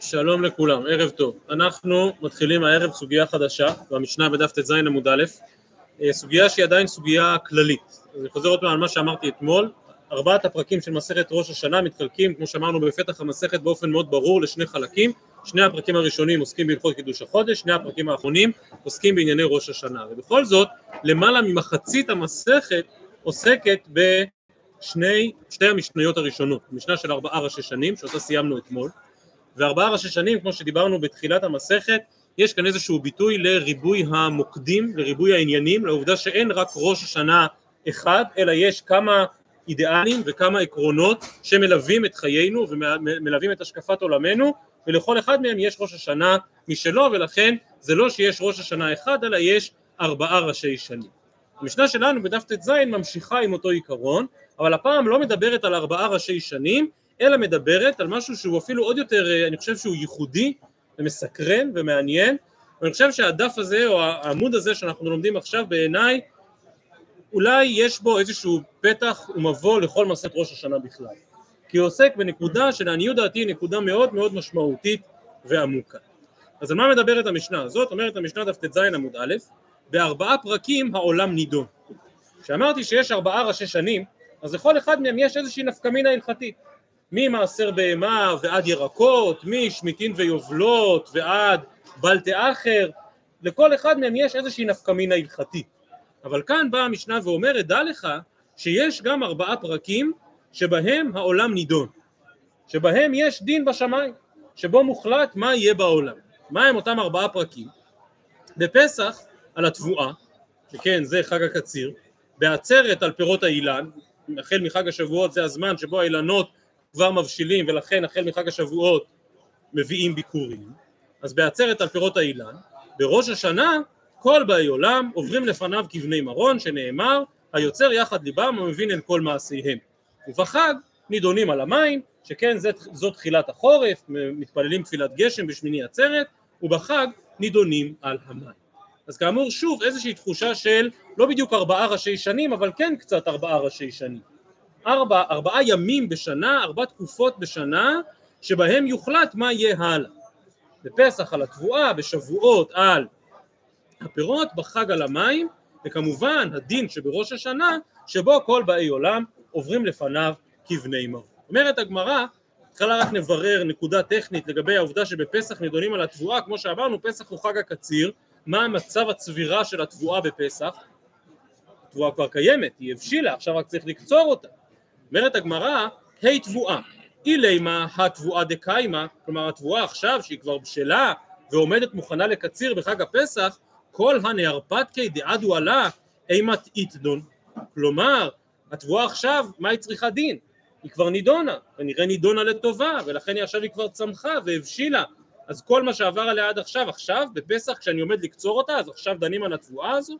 שלום לכולם, ערב טוב. אנחנו מתחילים הערב סוגיה חדשה, במשנה בדף ט"ז עמוד א', אה, סוגיה שהיא עדיין סוגיה כללית. אני חוזר עוד פעם על מה שאמרתי אתמול, ארבעת הפרקים של מסכת ראש השנה מתחלקים, כמו שאמרנו בפתח המסכת, באופן מאוד ברור לשני חלקים. שני הפרקים הראשונים עוסקים בהלכות קידוש החודש, שני הפרקים האחרונים עוסקים בענייני ראש השנה. ובכל זאת, למעלה ממחצית המסכת עוסקת בשני, שתי המשניות הראשונות, משנה של ארבעה ראשי שנים, שאותה סיימנו אתמול, וארבעה ראשי שנים, כמו שדיברנו בתחילת המסכת, יש כאן איזשהו ביטוי לריבוי המוקדים, לריבוי העניינים, לעובדה שאין רק ראש השנה אחד, אלא יש כמה אידיאלים וכמה עקרונות שמלווים את חיינו ומלווים את השקפת עולמנו, ולכל אחד מהם יש ראש השנה משלו, ולכן זה לא שיש ראש השנה אחד, אלא יש ארבעה ראשי שנים. המשנה שלנו בדף ט"ז ממשיכה עם אותו עיקרון, אבל הפעם לא מדברת על ארבעה ראשי שנים, אלא מדברת על משהו שהוא אפילו עוד יותר, אה, אני חושב שהוא ייחודי ומסקרן ומעניין, ואני חושב שהדף הזה או העמוד הזה שאנחנו לומדים עכשיו בעיניי אולי יש בו איזשהו פתח ומבוא לכל מסכת ראש השנה בכלל. כי הוא עוסק בנקודה שלעניות דעתי היא נקודה מאוד מאוד משמעותית ועמוקה. אז על מה מדברת המשנה? הזאת? אומרת המשנה דף ט"ז עמוד א' בארבעה פרקים העולם נידון כשאמרתי שיש ארבעה ראשי שנים אז לכל אחד מהם יש איזושהי נפקמינה הלכתית ממעשר בהמה ועד ירקות, משמיטין ויובלות ועד בלטה אחר, לכל אחד מהם יש איזושהי נפקמינה הלכתית. אבל כאן באה המשנה ואומרת, דע לך שיש גם ארבעה פרקים שבהם העולם נידון, שבהם יש דין בשמיים, שבו מוחלט מה יהיה בעולם. מה הם אותם ארבעה פרקים? בפסח על התבואה, שכן זה חג הקציר, בעצרת על פירות האילן, החל מחג השבועות זה הזמן שבו האילנות כבר מבשילים ולכן החל מחג השבועות מביאים ביקורים, אז בעצרת על פירות האילן, בראש השנה כל באי עולם עוברים לפניו כבני מרון שנאמר היוצר יחד ליבם המבין אל כל מעשיהם. ובחג נידונים על המים שכן זאת, זאת תחילת החורף מתפללים תפילת גשם בשמיני עצרת ובחג נידונים על המים אז כאמור שוב איזושהי תחושה של לא בדיוק ארבעה ראשי שנים אבל כן קצת ארבעה ראשי שנים ארבע, ארבעה ימים בשנה, ארבע תקופות בשנה, שבהם יוחלט מה יהיה הלאה. בפסח על התבואה, בשבועות על הפירות, בחג על המים, וכמובן הדין שבראש השנה, שבו כל באי עולם עוברים לפניו כבני מרור. אומרת הגמרא, התחלה רק נברר נקודה טכנית לגבי העובדה שבפסח נידונים על התבואה, כמו שאמרנו, פסח הוא חג הקציר, מה מצב הצבירה של התבואה בפסח? התבואה כבר קיימת, היא הבשילה, עכשיו רק צריך לקצור אותה. אומרת הגמרא, ה' תבואה, אילימה התבואה דקיימה, כלומר התבואה עכשיו שהיא כבר בשלה ועומדת מוכנה לקציר בחג הפסח, כל הנהרפתקי דעדו עלה אימת איתדון, כלומר התבואה עכשיו מה היא צריכה דין? היא כבר נידונה, כנראה נידונה לטובה ולכן היא עכשיו היא כבר צמחה והבשילה אז כל מה שעבר עליה עד עכשיו, עכשיו בפסח כשאני עומד לקצור אותה אז עכשיו דנים על התבואה הזו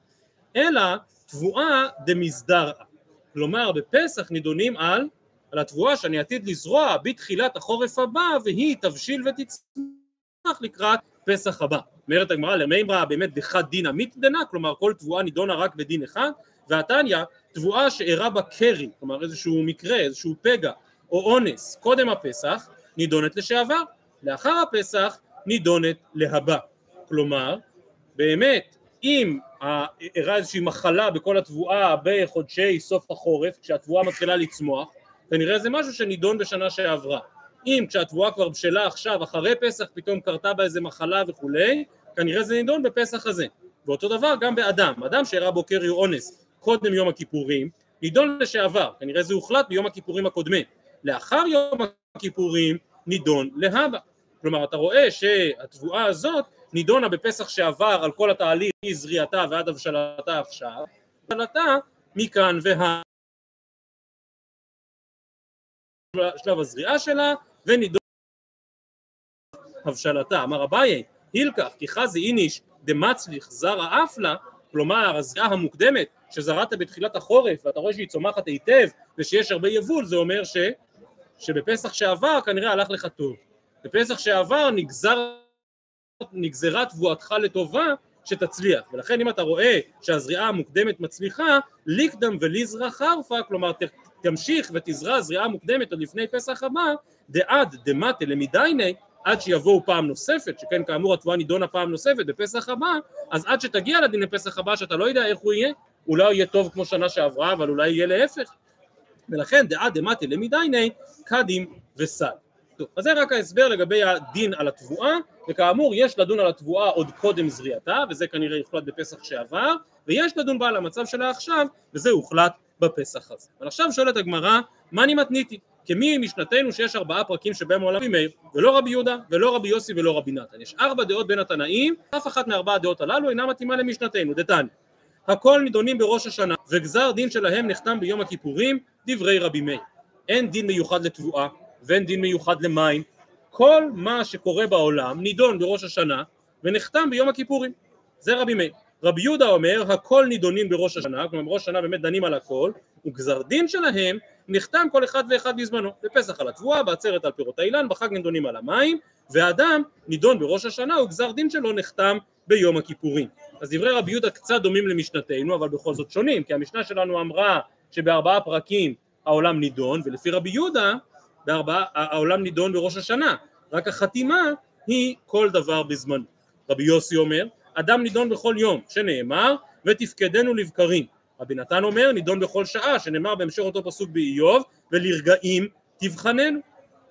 אלא תבואה דמסדרעה כלומר בפסח נידונים על, על התבואה שאני עתיד לזרוע בתחילת החורף הבא והיא תבשיל ותצמח לקראת פסח הבא. אומרת הגמרא למימרא באמת דחד דינא מתדנה, כלומר כל תבואה נידונה רק בדין אחד, והתניא תבואה שאירע בה קרי, כלומר איזשהו מקרה, איזשהו פגע או אונס קודם הפסח, נידונת לשעבר, לאחר הפסח נידונת להבא. כלומר, באמת אם אירעה איזושהי מחלה בכל התבואה בחודשי סוף החורף, כשהתבואה מתחילה לצמוח, כנראה זה משהו שנידון בשנה שעברה. אם כשהתבואה כבר בשלה עכשיו, אחרי פסח, פתאום קרתה בה איזה מחלה וכולי, כנראה זה נידון בפסח הזה. ואותו דבר גם באדם, אדם שאירע בו קרי אונס קודם יום הכיפורים, נידון לשעבר, כנראה זה הוחלט ביום הכיפורים הקודמים. לאחר יום הכיפורים נידון להבא. כלומר, אתה רואה שהתבואה הזאת נידונה בפסח שעבר על כל התהליך מזריעתה ועד הבשלתה עכשיו, הבשלתה מכאן וה... שלב הזריעה שלה ונידונה הבשלתה. אמר אביי, הילקח כי חזי איניש דמצליח זרע אפלה, כלומר הזריעה המוקדמת שזרעת בתחילת החורף ואתה רואה שהיא צומחת היטב ושיש הרבה יבול, זה אומר ש... שבפסח שעבר כנראה הלך לך טוב. בפסח שעבר נגזר נגזרה תבואתך לטובה שתצליח ולכן אם אתה רואה שהזריעה המוקדמת מצליחה ליקדם וליזרע חרפה כלומר תמשיך ותזרע זריעה מוקדמת עוד לפני פסח הבא, דעד דמטה למדייני, עד שיבואו פעם נוספת, שכן כאמור התבואה נידונה פעם נוספת בפסח הבא, אז עד שתגיע לדין לפסח הבא, שאתה לא יודע איך הוא יהיה, אולי הוא יהיה טוב כמו שנה שעברה, אבל אולי יהיה להפך. ולכן דעד דמטה למדייני, קדים וסל. טוב, אז זה רק ההסבר לגבי הדין על התבואה, וכאמור יש לדון על התבואה עוד קודם זריעתה, וזה כנראה יוחלט בפסח שעבר, ויש לדון בה על המצב שלה עכשיו, וזה הוחלט בפסח הזה. אבל עכשיו שואלת הגמרא, מה אני מתניתי? כמי משנתנו שיש ארבעה פרקים שבהם עולם מאיר, ולא רבי יהודה, ולא רבי יוסי ולא רבי נתן. יש ארבע דעות בין התנאים, אף אחת מארבע הדעות הללו אינה מתאימה למשנתנו, דתני. הכל נידונים בראש השנה, וגזר דין שלהם נחתם ביום הכיפורים, דברי רבי מאיר. אין דין מיוחד לתבואה, ואין דין מיוחד למים. כל מה שקורה בעולם נידון בראש השנה, ונחתם ביום הכיפורים. זה רבי מאיר. רבי יהודה אומר, הכל נידונים בראש השנה, כלומר בראש השנה באמת דנים על הכל, וגזר דין שלהם נחתם כל אחד ואחד בזמנו, בפסח על התבואה, בעצרת על פירות האילן, בחג נידונים על המים, והאדם נידון בראש השנה וגזר דין שלו נחתם ביום הכיפורים. אז דברי רבי יהודה קצת דומים למשנתנו, אבל בכל זאת שונים, כי המשנה שלנו אמרה שבארבעה פרקים העולם נידון, ולפי רבי יהודה בארבעה, העולם נידון בראש השנה, רק החתימה היא כל דבר בזמנו. רבי יוסי אומר, אדם נידון בכל יום, שנאמר, ותפקדנו לבקרים. רבי נתן אומר, נידון בכל שעה, שנאמר בהמשך אותו פסוק באיוב, ולרגעים תבחננו.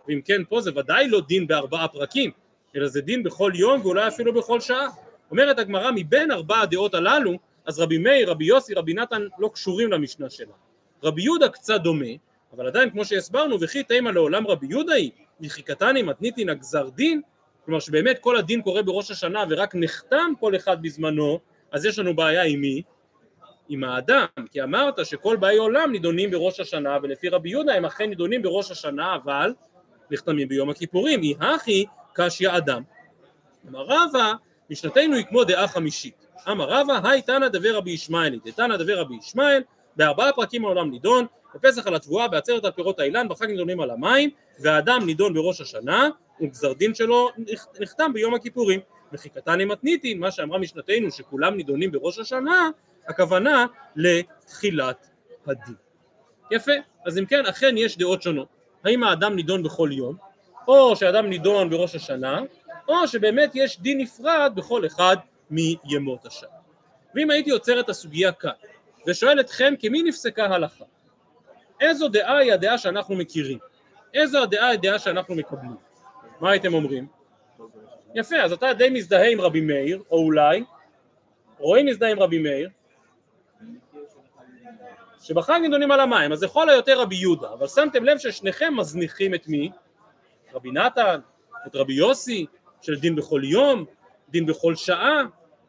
ואם כן, פה זה ודאי לא דין בארבעה פרקים, אלא זה דין בכל יום ואולי אפילו בכל שעה. אומרת הגמרא, מבין ארבע הדעות הללו, אז רבי מאיר, רבי יוסי, רבי נתן לא קשורים למשנה שלה. רבי יהודה קצת דומה, אבל עדיין כמו שהסברנו, וכי תימא לעולם רבי יהודה היא, מחיקתני מתניתין הגזר דין, כלומר שבאמת כל הדין קורה בראש השנה ורק נחתם כל אחד בזמנו, אז יש לנו בעיה עם מי? עם האדם, כי אמרת שכל באי עולם נידונים בראש השנה, ולפי רבי יהודה הם אכן נידונים בראש השנה, אבל נחתמים ביום הכיפורים, אי הכי קשיא אדם. אמר רבא, משנתנו היא כמו דעה חמישית. אמר רבא, היי תנא דבר רבי ישמעאלי, דתנא דבר רבי ישמעאל, בארבעה פרקים העולם נידון, בפסח על התבואה, בעצרת על פירות האילן, בחג נידונים על המים, והאדם נידון בראש השנה, וגזר דין שלו נחתם ביום הכיפורים. מחיקתני מתניתין, מה שאמרה משנתנו שכולם נידונים בראש השנה, הכוונה לתחילת הדין. יפה, אז אם כן, אכן יש דעות שונות. האם האדם נידון בכל יום, או שאדם נידון בראש השנה, או שבאמת יש דין נפרד בכל אחד מימות השנה. ואם הייתי עוצר את הסוגיה כאן, ושואל אתכם כמי נפסקה הלכה, איזו דעה היא הדעה שאנחנו מכירים? איזו הדעה היא הדעה שאנחנו מקבלים? מה הייתם אומרים? יפה, אז אתה די מזדהה עם רבי מאיר, או אולי, רואים מזדהה עם רבי מאיר, שבחג נידונים על המים, אז לכל היותר רבי יהודה, אבל שמתם לב ששניכם מזניחים את מי? רבי נתן, את רבי יוסי, של דין בכל יום, דין בכל שעה,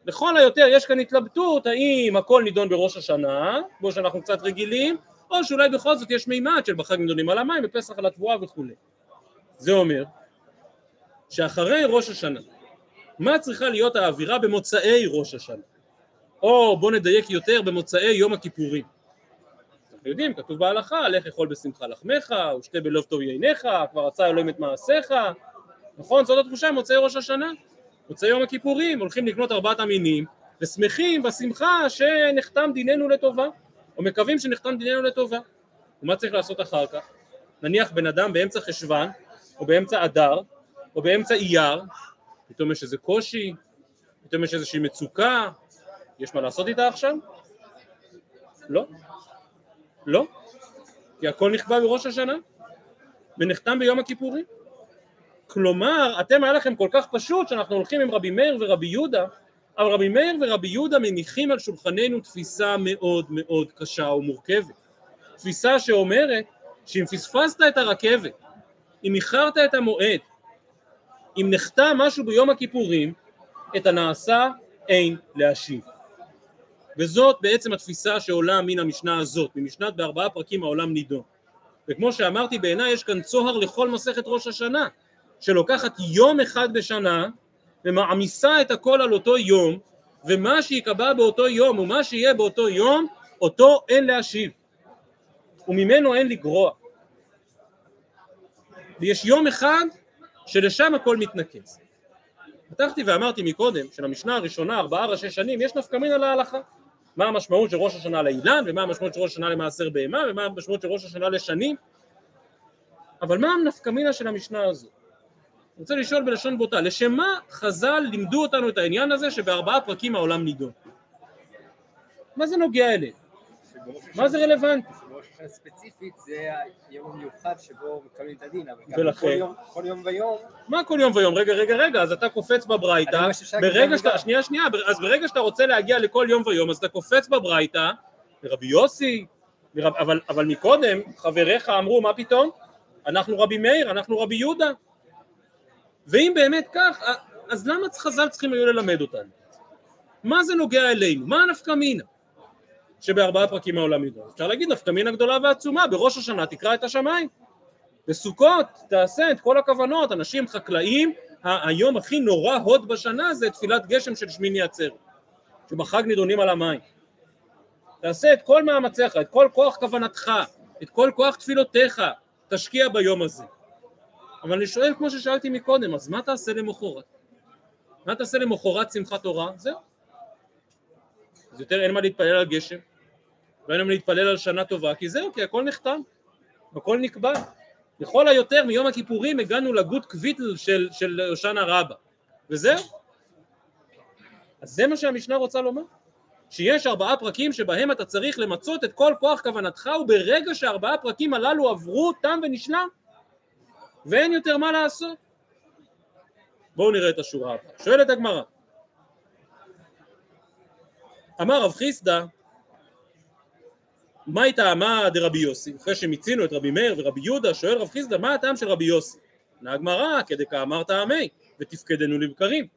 לכל היותר יש כאן התלבטות האם הכל נידון בראש השנה, כמו שאנחנו קצת רגילים, או שאולי בכל זאת יש מימד של בחג נידונים על המים, בפסח על התבואה וכולי. זה אומר שאחרי ראש השנה, מה צריכה להיות האווירה במוצאי ראש השנה? או בוא נדייק יותר במוצאי יום הכיפורים. אנחנו יודעים, כתוב בהלכה, לך אכול בשמחה לחמך, ושתה בלב טוב יעיניך, כבר רצה אלוהים את מעשיך, נכון? זאת התחושה מוצאי ראש השנה. מוצאי יום הכיפורים, הולכים לקנות ארבעת המינים, ושמחים בשמחה שנחתם דיננו לטובה, או מקווים שנחתם דיננו לטובה. ומה צריך לעשות אחר כך? נניח בן אדם באמצע חשוון, או באמצע אדר, או באמצע אייר, פתאום יש איזה קושי, פתאום יש איזושהי מצוקה, יש מה לעשות איתה עכשיו? לא. לא. כי הכל נכבה בראש השנה, ונחתם ביום הכיפורים. כלומר, אתם היה לכם כל כך פשוט שאנחנו הולכים עם רבי מאיר ורבי יהודה, אבל רבי מאיר ורבי יהודה מניחים על שולחננו תפיסה מאוד מאוד קשה ומורכבת. תפיסה שאומרת שאם פספסת את הרכבת, אם איחרת את המועד, אם נחתם משהו ביום הכיפורים, את הנעשה אין להשיב. וזאת בעצם התפיסה שעולה מן המשנה הזאת, ממשנת בארבעה פרקים העולם נידון. וכמו שאמרתי בעיניי יש כאן צוהר לכל מסכת ראש השנה, שלוקחת יום אחד בשנה ומעמיסה את הכל על אותו יום, ומה שייקבע באותו יום ומה שיהיה באותו יום, אותו אין להשיב, וממנו אין לגרוע. ויש יום אחד שלשם הכל מתנקז. פתחתי ואמרתי מקודם שלמשנה הראשונה ארבעה ראשי שנים יש נפקא מינה להלכה מה המשמעות של ראש השנה לאילן, ומה המשמעות של ראש השנה למעשר בהמה, ומה המשמעות של ראש השנה לשנים. אבל מה הנפקמינה של המשנה הזו? אני רוצה לשאול בלשון בוטה, לשם מה חז"ל לימדו אותנו את העניין הזה שבארבעה פרקים העולם נידון? מה זה נוגע אליהם? מה זה רלוונטי? ספציפית זה היום המיוחד שבו מקבלים את הדין, אבל ולכן? כל יום- כל יום ויום, מה כל יום ויום? רגע, רגע, רגע, אז אתה קופץ בברייתא, ברגע שאתה. שנייה, שנייה, אז ברגע שאתה רוצה להגיע לכל יום ויום, אז אתה קופץ בברייתא, לרבי יוסי, לרב, אבל, אבל מקודם חבריך אמרו, מה פתאום? אנחנו רבי מאיר, אנחנו רבי יהודה. ואם באמת כך, אז למה חז"ל צריכים היו ללמד אותנו? מה זה נוגע אלינו? מה הנפקא מינה? שבארבעה פרקים העולם ידוע. אפשר להגיד נפקא מינה גדולה ועצומה, בראש השנה תקרא את השמיים. בסוכות תעשה את כל הכוונות, אנשים חקלאים, היום הכי נורא הוד בשנה זה תפילת גשם של שמיני עצרת, שבחג נידונים על המים. תעשה את כל מאמציך, את כל כוח כוונתך, את כל כוח תפילותיך, תשקיע ביום הזה. אבל אני שואל כמו ששאלתי מקודם, אז מה תעשה למחרת? מה תעשה למחרת שמחת תורה? זהו. אז יותר אין מה להתפלל על גשם, ואין מה להתפלל על שנה טובה, כי זהו, כי הכל נחתם, הכל נקבע. לכל היותר מיום הכיפורים הגענו לגות קוויטל של, של הושענא רבה, וזהו. אז זה מה שהמשנה רוצה לומר. שיש ארבעה פרקים שבהם אתה צריך למצות את כל כוח כוונתך, וברגע שהארבעה פרקים הללו עברו, תם ונשלם, ואין יותר מה לעשות. בואו נראה את השורה הבאה. שואלת הגמרא, אמר רב חיסדא, מה טעמה דרבי יוסי? אחרי שמיצינו את רבי מאיר ורבי יהודה, שואל רב חיסדא, מה הטעם של רבי יוסי? עונה הגמרא, כדי כאמר טעמי, ותפקדנו לבקרים.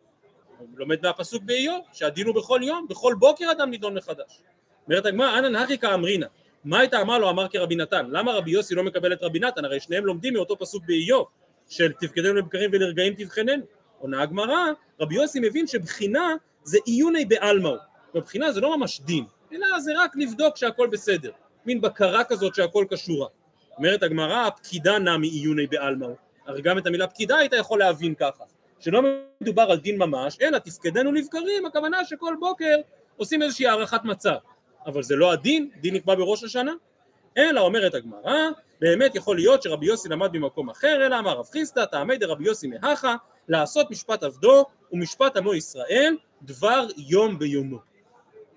הוא לומד מהפסוק באיוב, שהדין הוא בכל יום, בכל בוקר אדם נידון מחדש. אומרת הגמרא, אנא נהכי כאמרינא, מה הייתה אמר לו אמר כרבי נתן? למה רבי יוסי לא מקבל את רבי נתן? הרי שניהם לומדים מאותו פסוק באיוב, של תפקדנו לבקרים ולרגעים תבחננו. עונה הגמרא, רבי יוסי מבין שבחינה זה עיוני בעלמאו. בבחינה זה לא ממש דין, אלא זה רק לבדוק שהכל בסדר. מין בקרה כזאת שהכל כשורה. אומרת הגמרא, הפקידה נע מעיוני בעלמאו. הרי גם את המילה פקידה היית יכול להבין ככה. שלא מדובר על דין ממש, אלא תפקדנו לבקרים, הכוונה שכל בוקר עושים איזושהי הערכת מצב. אבל זה לא הדין, דין נקבע בראש השנה. אלא אומרת הגמרא, באמת יכול להיות שרבי יוסי למד במקום אחר, אלא אמר רב חיסדא, תעמי דרבי יוסי מהכה, לעשות משפט עבדו ומשפט עמו ישראל, דבר יום ביומו.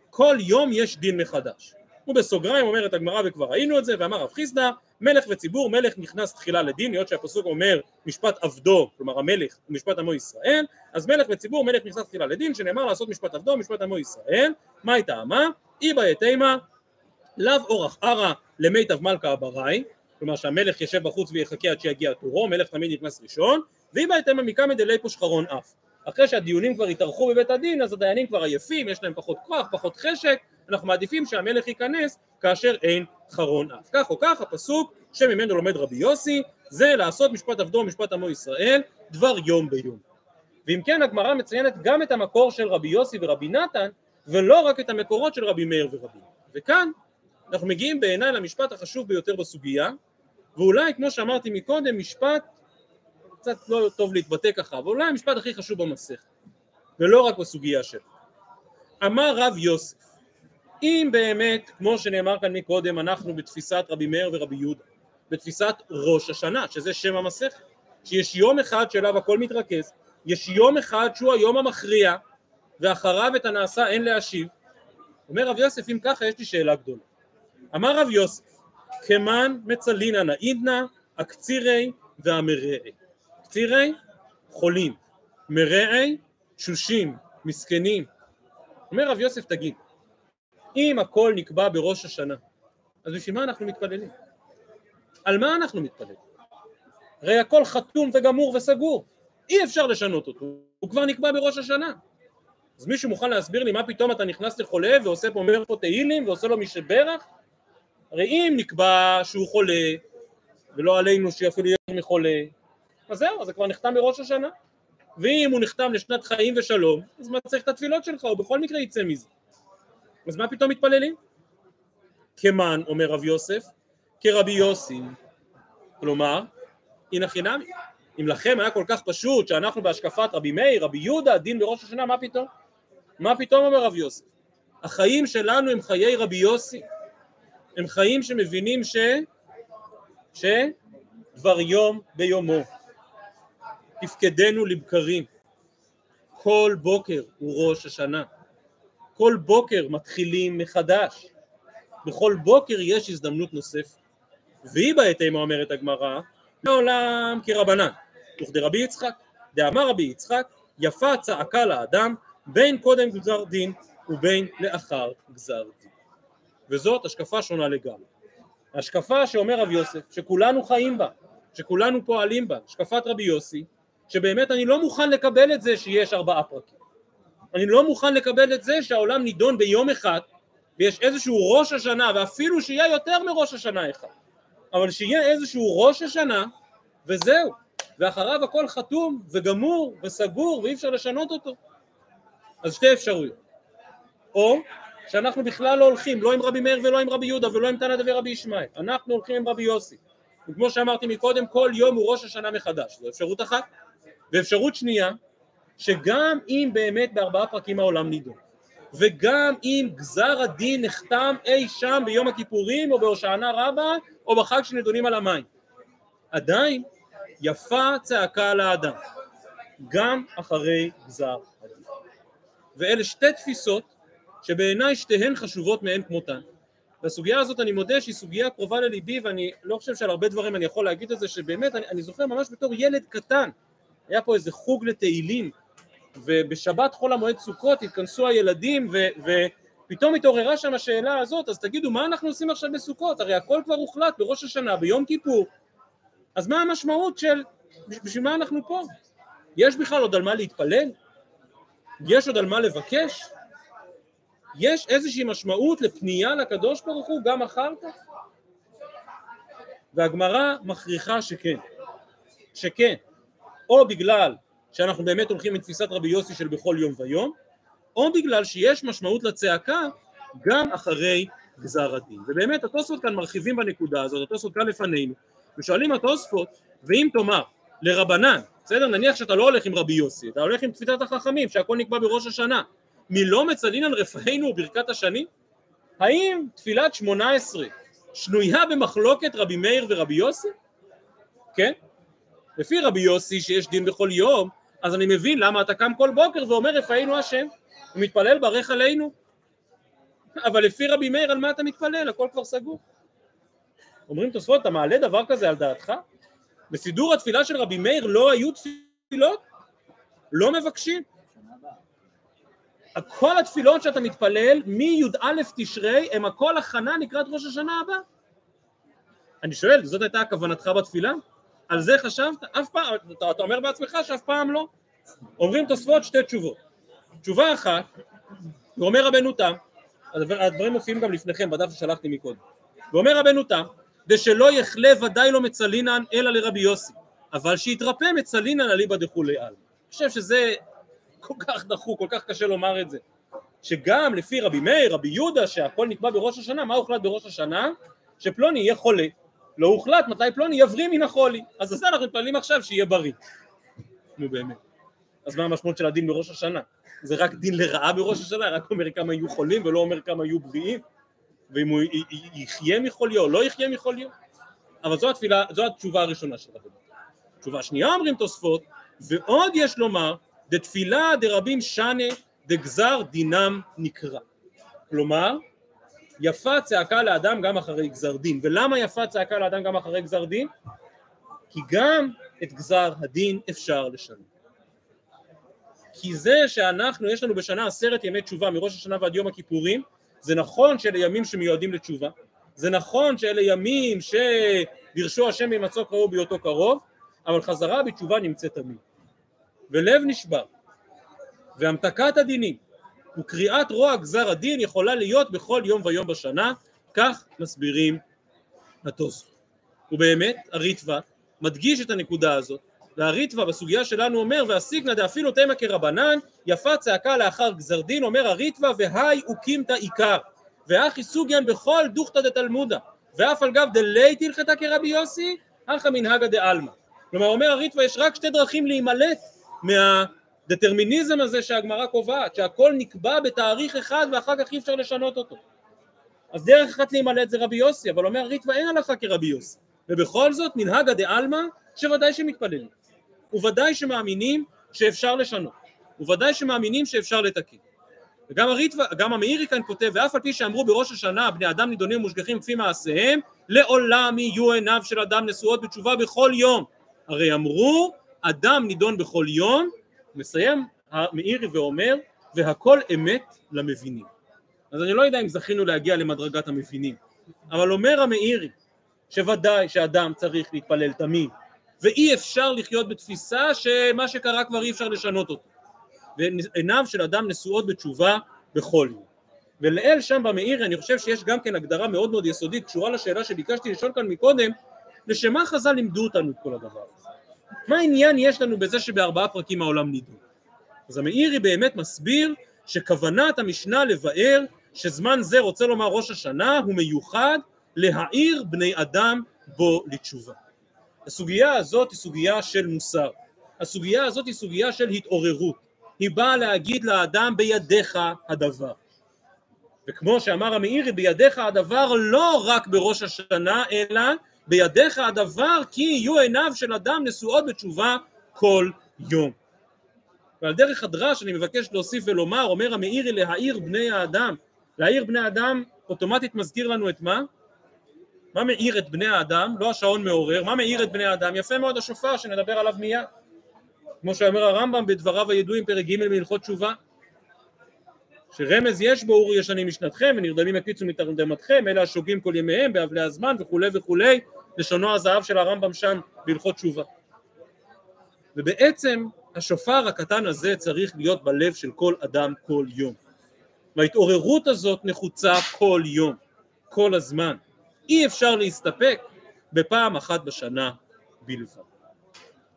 כל יום יש דין מחדש. ובסוגריים אומרת הגמרא וכבר ראינו את זה, ואמר רב חיסדא, מלך וציבור, מלך נכנס תחילה לדין, היות שהפסוק אומר משפט עבדו, כלומר המלך ומשפט עמו ישראל, אז מלך וציבור, מלך נכנס תחילה לדין, שנאמר לעשות משפט עבדו ומשפט עמו ישראל, מה היא טעמה? איבא יתימה, לאו אורח ערא למיטב מלכה אבראי, כלומר שהמלך יושב בחוץ ויחכה עד שיגיע תורו, מלך תמיד נכנס ראשון, ואיבא יתימה מקמא דליפו שחרון אף. אחרי שהדיונים כבר התארכו בבית הדין, אז הדיינים כבר עייפים, יש להם פחות כוח, פחות חשק, אנחנו מעדיפים שהמלך ייכנס כאשר אין חרון אף. כך או כך הפסוק שממנו לומד רבי יוסי, זה לעשות משפט עבדו ומשפט עמו ישראל, דבר יום ביום. ואם כן הגמרא מציינת גם את המקור של רבי יוסי ורבי נתן, ולא רק את המקורות של רבי מאיר ורבי. וכאן אנחנו מגיעים בעיניי למשפט החשוב ביותר בסוגיה, ואולי כמו שאמרתי מקודם, משפט קצת לא טוב להתבטא ככה, אבל אולי המשפט הכי חשוב במסכת, ולא רק בסוגיה שלו. אמר רב יוסף, אם באמת, כמו שנאמר כאן מקודם, אנחנו בתפיסת רבי מאיר ורבי יהודה, בתפיסת ראש השנה, שזה שם המסכת, שיש יום אחד שאליו הכל מתרכז, יש יום אחד שהוא היום המכריע, ואחריו את הנעשה אין להשיב. אומר רב יוסף, אם ככה יש לי שאלה גדולה. אמר רב יוסף, כמן מצלינא נעידנא, הקצירי והמרעי. קצירי, חולים, מרעי, תשושים, מסכנים. אומר רב יוסף, תגיד, אם הכל נקבע בראש השנה, אז בשביל מה אנחנו מתפללים? על מה אנחנו מתפללים? הרי הכל חתום וגמור וסגור, אי אפשר לשנות אותו, הוא כבר נקבע בראש השנה. אז מישהו מוכן להסביר לי מה פתאום אתה נכנס לחולה ועושה פה, אומר פה תהילים ועושה לו משברך? הרי אם נקבע שהוא חולה, ולא עלינו שאפילו יותר מחולה, אז זהו, אז זה כבר נחתם בראש השנה. ואם הוא נחתם לשנת חיים ושלום, אז מה צריך את התפילות שלך, הוא בכל מקרה יצא מזה. אז מה פתאום מתפללים? כמן, אומר רב יוסף, כרבי יוסי. כלומר, הנה חינמי. אם לכם היה כל כך פשוט שאנחנו בהשקפת רבי מאיר, רבי יהודה, דין בראש השנה, מה פתאום? מה פתאום אומר רב יוסף? החיים שלנו הם חיי רבי יוסי, הם חיים שמבינים ש... שדבר יום ביומו, תפקדנו לבקרים, כל בוקר הוא ראש השנה, כל בוקר מתחילים מחדש, בכל בוקר יש הזדמנות נוספת. והיא בעת אימה אומרת הגמרא, לעולם כרבנן, וכדרבי יצחק, דאמר רבי יצחק, יפה צעקה לאדם בין קודם גזר דין ובין לאחר גזר דין. וזאת השקפה שונה לגמרי. השקפה שאומר רבי יוסף, שכולנו חיים בה, שכולנו פועלים בה, השקפת רבי יוסי, שבאמת אני לא מוכן לקבל את זה שיש ארבעה פרקים. אני לא מוכן לקבל את זה שהעולם נידון ביום אחד ויש איזשהו ראש השנה ואפילו שיהיה יותר מראש השנה אחד אבל שיהיה איזשהו ראש השנה וזהו ואחריו הכל חתום וגמור וסגור ואי אפשר לשנות אותו אז שתי אפשרויות. או שאנחנו בכלל לא הולכים לא עם רבי מאיר ולא עם רבי יהודה ולא עם תנא דבי רבי ישמעאל. אנחנו הולכים עם רבי יוסי. וכמו שאמרתי מקודם כל יום הוא ראש השנה מחדש. זו אפשרות אחת. ואפשרות שנייה שגם אם באמת בארבעה פרקים העולם נידון וגם אם גזר הדין נחתם אי שם ביום הכיפורים או בהושענא רבה או בחג שנדונים על המים. עדיין יפה צעקה על האדם גם אחרי גזר ואלה שתי תפיסות שבעיניי שתיהן חשובות מאין כמותן. והסוגיה הזאת אני מודה שהיא סוגיה קרובה לליבי ואני לא חושב שעל הרבה דברים אני יכול להגיד את זה שבאמת אני, אני זוכר ממש בתור ילד קטן היה פה איזה חוג לתהילים ובשבת חול המועד סוכות התכנסו הילדים ו, ופתאום התעוררה שם השאלה הזאת אז תגידו מה אנחנו עושים עכשיו בסוכות? הרי הכל כבר הוחלט בראש השנה ביום כיפור. אז מה המשמעות של בשביל מה אנחנו פה? יש בכלל עוד על מה להתפלל יש עוד על מה לבקש? יש איזושהי משמעות לפנייה לקדוש ברוך הוא גם אחר כך? והגמרא מכריחה שכן שכן או בגלל שאנחנו באמת הולכים עם תפיסת רבי יוסי של בכל יום ויום, או בגלל שיש משמעות לצעקה גם אחרי גזר הדין. ובאמת התוספות כאן מרחיבים בנקודה הזאת, התוספות כאן לפנינו, ושואלים התוספות, ואם תאמר לרבנן, בסדר, נניח שאתה לא הולך עם רבי יוסי, אתה הולך עם תפיסת החכמים, שהכל נקבע בראש השנה, מלא מצלינן רפאנו וברכת השנים? האם תפילת שמונה עשרה שנויה במחלוקת רבי מאיר ורבי יוסי? כן? לפי רבי יוסי שיש דין בכל יום, אז אני מבין למה אתה קם כל בוקר ואומר רפאנו השם, ומתפלל ברך עלינו. אבל לפי רבי מאיר על מה אתה מתפלל? הכל כבר סגור. אומרים תוספות, אתה מעלה דבר כזה על דעתך? בסידור התפילה של רבי מאיר לא היו תפילות? לא מבקשים. כל התפילות שאתה מתפלל מי"א תשרי הם הכל הכנה לקראת ראש השנה הבא. אני שואל, זאת הייתה כוונתך בתפילה? על זה חשבת? אף פעם, אתה, אתה אומר בעצמך שאף פעם לא. אומרים תוספות שתי תשובות. תשובה אחת, ואומר רבנו תם, הדברים מופיעים גם לפניכם בדף ששלחתי מקודם, ואומר רבנו תם, דשלא יחלה ודאי לא מצלינן אלא לרבי יוסי, אבל שיתרפא מצלינן אליבא דכולי עלמא. אני חושב שזה כל כך דחוק, כל כך קשה לומר את זה. שגם לפי רבי מאיר, רבי יהודה, שהכל נקבע בראש השנה, מה הוחלט בראש השנה? שפלוני יהיה חולה. לא הוחלט מתי פלוני יבריא מן החולי. אז זה אנחנו מתפללים עכשיו שיהיה בריא. נו באמת. אז מה המשמעות של הדין בראש השנה? זה רק דין לרעה בראש השנה, רק אומר כמה יהיו חולים ולא אומר כמה יהיו בריאים, ואם הוא יחיה מחוליו או לא יחיה מחוליו. אבל זו התפילה, זו התשובה הראשונה של רבי תשובה שנייה אומרים תוספות, ועוד יש לומר, דתפילה דרבים שנה דגזר דינם נקרא. כלומר, יפה צעקה לאדם גם אחרי גזר דין. ולמה יפה צעקה לאדם גם אחרי גזר דין? כי גם את גזר הדין אפשר לשנות. כי זה שאנחנו, יש לנו בשנה עשרת ימי תשובה מראש השנה ועד יום הכיפורים, זה נכון שאלה ימים שמיועדים לתשובה, זה נכון שאלה ימים שדרשו השם ממצוא קרוב בהיותו קרוב, אבל חזרה בתשובה נמצאת תמיד. ולב נשבר, והמתקת הדינים, וקריאת רוע גזר הדין יכולה להיות בכל יום ויום בשנה, כך מסבירים התוספות. ובאמת, הריטב"א מדגיש את הנקודה הזאת, והריטב"א בסוגיה שלנו אומר, והסיגנא דאפילו תימא כרבנן, יפה צעקה לאחר גזר דין, אומר הריטב"א, והי אוקימתא עיקר, ואחי סוגיין בכל דוכתא דתלמודא, ואף על גב דלית הלכתה כרבי יוסי, אחא מנהגא דעלמא. כלומר, אומר הריטב"א, יש רק שתי דרכים להימלט מה... דטרמיניזם הזה שהגמרא קובעת, שהכל נקבע בתאריך אחד ואחר כך אי אפשר לשנות אותו. אז דרך אחת להימלט זה רבי יוסי, אבל אומר ריטווה אין הלכה כרבי יוסי. ובכל זאת מנהגא דעלמא שוודאי שמתפללים. וודאי שמאמינים שאפשר לשנות. וודאי שמאמינים שאפשר לתקן. וגם הריטווה, גם המאירי כאן כותב, ואף על פי שאמרו בראש השנה בני אדם נידונים ומושגחים כפי מעשיהם, לעולם יהיו עיניו של אדם נשואות בתשובה בכל יום. הרי אמרו, אדם נידון בכל יום, מסיים המאירי ואומר, והכל אמת למבינים. אז אני לא יודע אם זכינו להגיע למדרגת המבינים, אבל אומר המאירי, שוודאי שאדם צריך להתפלל תמיד, ואי אפשר לחיות בתפיסה שמה שקרה כבר אי אפשר לשנות אותו. ועיניו של אדם נשואות בתשובה בכל יום. ולאל שם במאיר אני חושב שיש גם כן הגדרה מאוד מאוד יסודית קשורה לשאלה שביקשתי לשאול כאן מקודם לשם מה חז"ל לימדו אותנו את כל הדבר הזה? מה העניין יש לנו בזה שבארבעה פרקים העולם נידון? אז המאירי באמת מסביר שכוונת המשנה לבאר שזמן זה רוצה לומר ראש השנה הוא מיוחד להעיר בני אדם בו לתשובה. הסוגיה הזאת היא סוגיה של מוסר, הסוגיה הזאת היא סוגיה של התעוררות, היא באה להגיד לאדם בידיך הדבר. וכמו שאמר המאירי בידיך הדבר לא רק בראש השנה אלא בידיך הדבר כי יהיו עיניו של אדם נשואות בתשובה כל יום. ועל דרך הדרש אני מבקש להוסיף ולומר אומר המאירי להעיר בני האדם להעיר בני אדם אוטומטית מזכיר לנו את מה? מה מאיר את בני האדם? לא השעון מעורר, מה מאיר את בני האדם? יפה מאוד השופר שנדבר עליו מיד. כמו שאומר הרמב"ם בדבריו הידועים פרק ג' מהלכות תשובה שרמז יש בו אורי ישנים משנתכם ונרדמים הקיצו מתרדמתכם אלה השוגים כל ימיהם באבלי הזמן וכולי וכולי לשונו הזהב של הרמב"ם שם בהלכות תשובה. ובעצם השופר הקטן הזה צריך להיות בלב של כל אדם כל יום. וההתעוררות הזאת נחוצה כל יום, כל הזמן אי אפשר להסתפק בפעם אחת בשנה בלבד.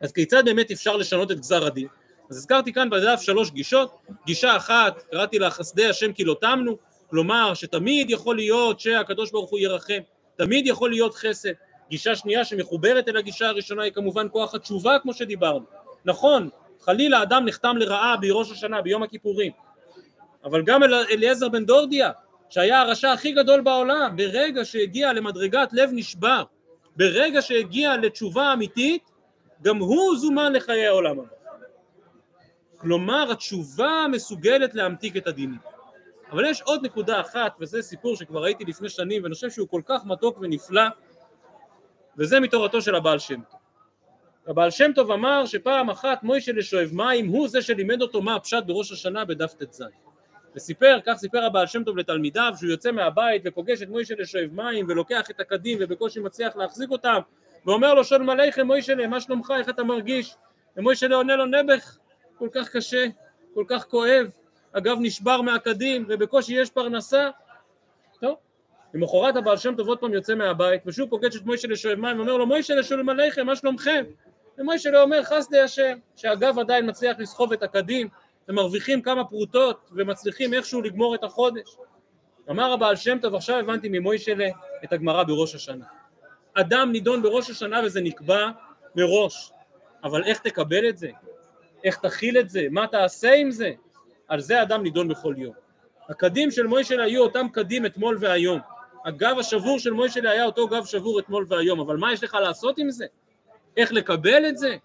אז כיצד באמת אפשר לשנות את גזר הדין? אז הזכרתי כאן בדף שלוש גישות, גישה אחת קראתי לה חסדי השם כי לא תמנו, כלומר שתמיד יכול להיות שהקדוש ברוך הוא ירחם, תמיד יכול להיות חסד, גישה שנייה שמחוברת אל הגישה הראשונה היא כמובן כוח התשובה כמו שדיברנו, נכון חלילה אדם נחתם לרעה בראש השנה ביום הכיפורים אבל גם אל, אליעזר בן דורדיה שהיה הרשע הכי גדול בעולם ברגע שהגיע למדרגת לב נשבר ברגע שהגיע לתשובה אמיתית גם הוא זומן לחיי העולם הבא. כלומר התשובה מסוגלת להמתיק את הדינים. אבל יש עוד נקודה אחת, וזה סיפור שכבר ראיתי לפני שנים, ואני חושב שהוא כל כך מתוק ונפלא, וזה מתורתו של הבעל שם טוב. הבעל שם טוב אמר שפעם אחת מוישה לשואב מים הוא זה שלימד אותו מה הפשט בראש השנה בדף ט"ז. וסיפר, כך סיפר הבעל שם טוב לתלמידיו, שהוא יוצא מהבית ופוגש את מוישה לשואב מים ולוקח את הקדים ובקושי מצליח להחזיק אותם. ואומר לו שולם עליכם מוישלה מה שלומך? איך אתה מרגיש? ומוישלה עונה לו נעבך כל כך קשה כל כך כואב הגב נשבר מהקדים ובקושי יש פרנסה. טוב למחרת הבעל שם טוב עוד פעם יוצא מהבית ושוב פוגש את מוישלה שואב מים ואומר לו מוישלה שולם עליכם מה שלומכם? ומוישלה אומר חסדי השם שהגב עדיין מצליח לסחוב את הקדים ומרוויחים כמה פרוטות ומצליחים איכשהו לגמור את החודש אמר הבעל שם טוב עכשיו הבנתי ממוישלה את הגמרא בראש השנה אדם נידון בראש השנה וזה נקבע מראש, אבל איך תקבל את זה? איך תכיל את זה? מה תעשה עם זה? על זה אדם נידון בכל יום. הקדים של מוישל היו אותם קדים אתמול והיום. הגב השבור של מוישל היה אותו גב שבור אתמול והיום, אבל מה יש לך לעשות עם זה? איך לקבל את זה?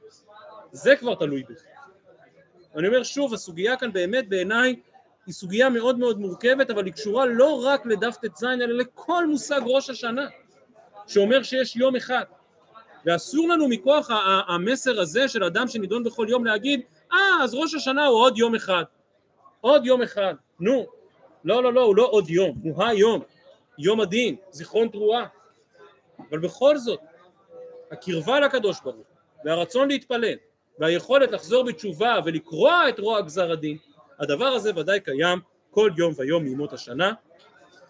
זה כבר תלוי בך. אני אומר שוב, הסוגיה כאן באמת בעיניי היא סוגיה מאוד מאוד מורכבת, אבל היא קשורה לא רק לדף ט"ז, אלא לכל מושג ראש השנה. שאומר שיש יום אחד. ואסור לנו מכוח המסר הזה של אדם שנידון בכל יום להגיד אה אז ראש השנה הוא עוד יום אחד. עוד יום אחד. נו. לא לא לא הוא לא עוד יום הוא היום. יום הדין זיכרון תרועה. אבל בכל זאת הקרבה לקדוש ברוך והרצון להתפלל והיכולת לחזור בתשובה ולקרוע את רוע גזר הדין הדבר הזה ודאי קיים כל יום ויום מימות השנה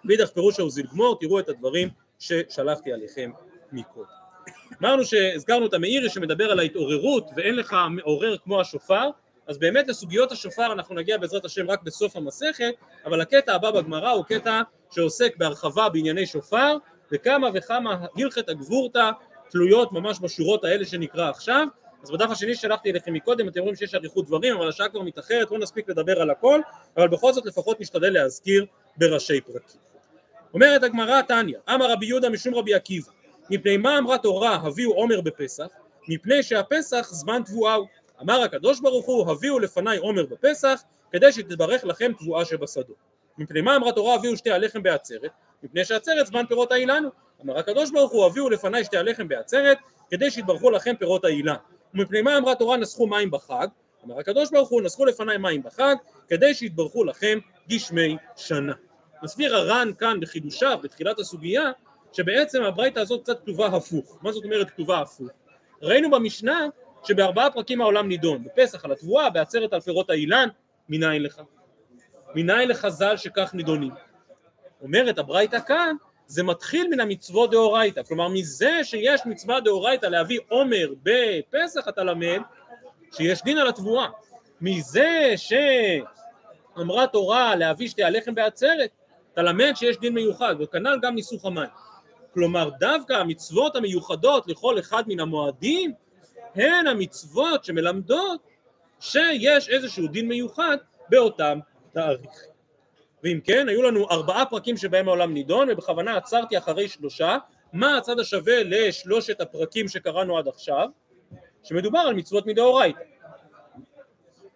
ואידך פירוש העוזיל גמור תראו את הדברים ששלחתי עליכם מקודם. אמרנו שהזכרנו את המאירי שמדבר על ההתעוררות ואין לך מעורר כמו השופר אז באמת לסוגיות השופר אנחנו נגיע בעזרת השם רק בסוף המסכת אבל הקטע הבא בגמרא הוא קטע שעוסק בהרחבה בענייני שופר וכמה וכמה הלכת הגבורתא תלויות ממש בשורות האלה שנקרא עכשיו אז בדף השני שלחתי אליכם מקודם, אתם רואים שיש אריכות דברים, אבל השעה כבר מתאחרת, לא נספיק לדבר על הכל, אבל בכל זאת לפחות נשתדל להזכיר בראשי פרקים. אומרת הגמרא תניא, אמר רבי יהודה משום רבי עקיבא, מפני מה אמרה תורה הביאו עומר בפסח? מפני שהפסח זמן תבואה הוא. אמר הקדוש ברוך הוא הביאו לפניי עומר בפסח כדי שתתברך לכם תבואה שבשדות. מפני מה אמרה תורה הביאו שתי הלחם בעצרת? מפני שעצרת זמן פירות האילן אמר הקדוש ברוך הוא הביאו לפניי שתי הלחם בעצרת כדי שיתברכו לכם פירות האילן. ומפני מה אמרה תורה נסחו מים בחג? אמר הקדוש ברוך הוא נסחו לפניי מים בחג כדי שיתברכו לכם גשמי שנה. מסביר הר"ן כאן בחידושיו בתחילת הסוגיה שבעצם הברייתא הזאת קצת כתובה הפוך. מה זאת אומרת כתובה הפוך? ראינו במשנה שבארבעה פרקים העולם נידון, בפסח על התבואה, בעצרת על פירות האילן, מניין לך? מניין לך ז"ל שכך נידונים? אומרת הברייתא כאן, זה מתחיל מן המצוות דאורייתא, כלומר מזה שיש מצווה דאורייתא להביא עומר בפסח אתה למד שיש דין על התבואה, מזה שאמרה תורה להביא שתי הלחם בעצרת, אתה למד שיש דין מיוחד, וכנ"ל גם ניסוך המים. כלומר דווקא המצוות המיוחדות לכל אחד מן המועדים הן המצוות שמלמדות שיש איזשהו דין מיוחד באותם תאריכים. ואם כן, היו לנו ארבעה פרקים שבהם העולם נידון, ובכוונה עצרתי אחרי שלושה. מה הצד השווה לשלושת הפרקים שקראנו עד עכשיו? שמדובר על מצוות מדאורייתא.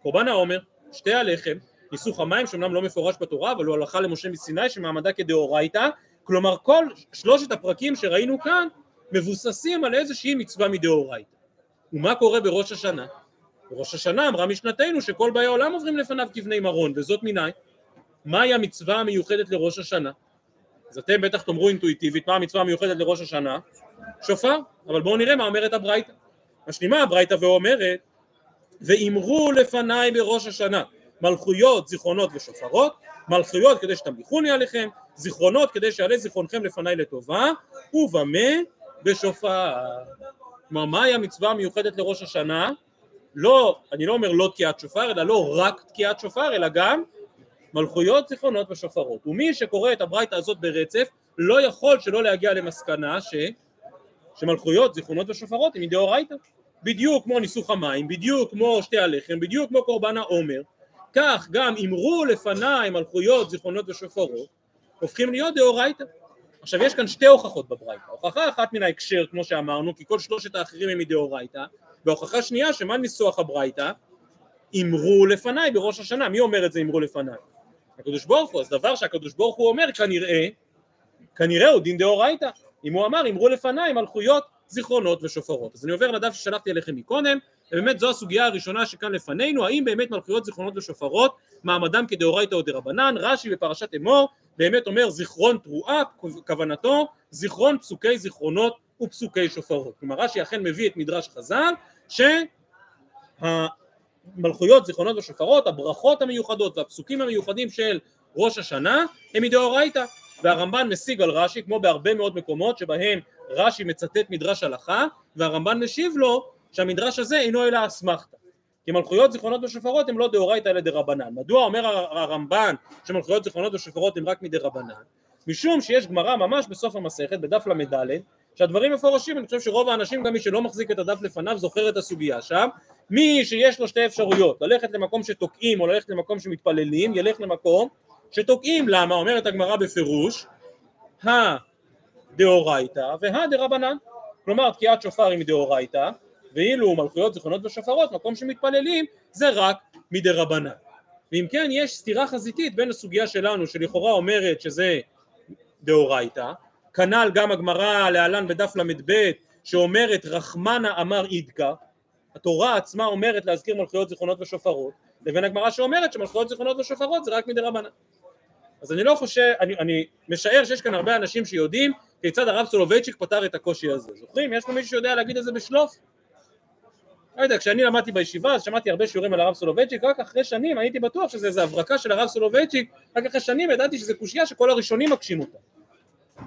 קורבן העומר, שתי הלחם, ניסוך המים, שאומנם לא מפורש בתורה, אבל הוא הלכה למשה מסיני שמעמדה כדאורייתא, כלומר כל שלושת הפרקים שראינו כאן מבוססים על איזושהי מצווה מדאורייתא. ומה קורה בראש השנה? בראש השנה אמרה משנתנו שכל באי העולם עוברים לפניו כבני מרון, וזאת מניין? מהי המצווה המיוחדת לראש השנה? אז אתם בטח תאמרו אינטואיטיבית מה המצווה המיוחדת לראש השנה? שופר, אבל בואו נראה מה אומרת הברייתא. משלימה הברייתא ואומרת ואמרו לפניי בראש השנה מלכויות, זיכרונות ושופרות, מלכויות כדי שתמליכוני עליכם, זיכרונות כדי שיעלה זיכרונכם לפניי לטובה, ובמה? בשופר. כלומר, מהי המצווה המיוחדת לראש השנה? לא, אני לא אומר לא תקיעת שופר, אלא לא רק תקיעת שופר, אלא גם מלכויות, זיכרונות ושופרות. ומי שקורא את הברייתא הזאת ברצף, לא יכול שלא להגיע למסקנה ש... שמלכויות, זיכרונות ושופרות הם מדאורייתא. בדיוק כמו ניסוך המים, בדיוק כמו שתי הלחם, בדיוק כמו קורבן העומר, כך גם אמרו לפניי מלכויות, זיכרונות ושופרות, הופכים להיות דאורייתא. עכשיו יש כאן שתי הוכחות בברייתא, הוכחה אחת מן ההקשר כמו שאמרנו, כי כל שלושת האחרים הם מדאורייתא, והוכחה שנייה שמה ניסוח הברייתא? אמרו לפניי בראש השנה, מי אומר את זה אמרו לפניי? הקדוש ברוך הוא, אז דבר שהקדוש ברוך הוא אומר כנראה, כנראה הוא דין דאורייתא, אם הוא אמר אמרו לפניי מלכויות, זיכרונות ושופרות. אז אני עובר לדף ששלחתי אליכם מקודם, ובאמת זו הסוגיה הראשונה שכאן לפנינו, האם באמת מלכויות, זיכרונות ושופרות מעמדם כדאורייתא או דרבנן, רש"י בפרשת אמור באמת אומר זיכרון תרועה, כוונתו זיכרון פסוקי זיכרונות ופסוקי שופרות. כלומר רש"י אכן מביא את מדרש חז"ל שהמלכויות, זיכרונות ושופרות, הברכות המיוחדות והפסוקים המיוחדים של ראש השנה הם מדאורייתא והרמב"ן משיג על רש"י כמו בהרבה מאוד מקומות שבהם רש"י מצטט מדרש הלכה והרמב"ן משיב לו שהמדרש הזה אינו אלא אסמכתא כי מלכויות זיכרונות ושופרות הם לא דאורייתא אלא דרבנן. מדוע אומר הרמב"ן שמלכויות זיכרונות ושופרות הם רק מדרבנן? משום שיש גמרא ממש בסוף המסכת בדף ל"ד שהדברים מפורשים, אני חושב שרוב האנשים גם מי שלא מחזיק את הדף לפניו זוכר את הסוגיה. שם מי שיש לו שתי אפשרויות ללכת למקום שתוקעים או ללכת למקום שמתפללים ילך למקום שתוקעים, למה? אומרת הגמרא בפירוש הדאורייתא והדרבנן כלומר תקיעת שופר היא מדאורייתא ואילו מלכויות זיכרונות ושופרות מקום שמתפללים זה רק מדרבנן. ואם כן יש סתירה חזיתית בין הסוגיה שלנו שלכאורה אומרת שזה דאורייתא כנ"ל גם הגמרא להלן בדף ל"ב שאומרת רחמנא אמר אידכר התורה עצמה אומרת להזכיר מלכויות זיכרונות ושופרות לבין הגמרא שאומרת שמלכויות זיכרונות ושופרות זה רק מדרבנן אז אני לא חושב, אני, אני משער שיש כאן הרבה אנשים שיודעים כיצד הרב סולובייצ'יק פתר את הקושי הזה זוכרים? יש פה מישהו שיודע להגיד את זה בשלוף? לא יודע, כשאני למדתי בישיבה אז שמעתי הרבה שיעורים על הרב סולובייצ'יק, רק אחרי שנים הייתי בטוח שזה איזה הברקה של הרב סולובייצ'יק, רק אחרי שנים ידעתי שזה קושייה שכל הראשונים מקשים אותה.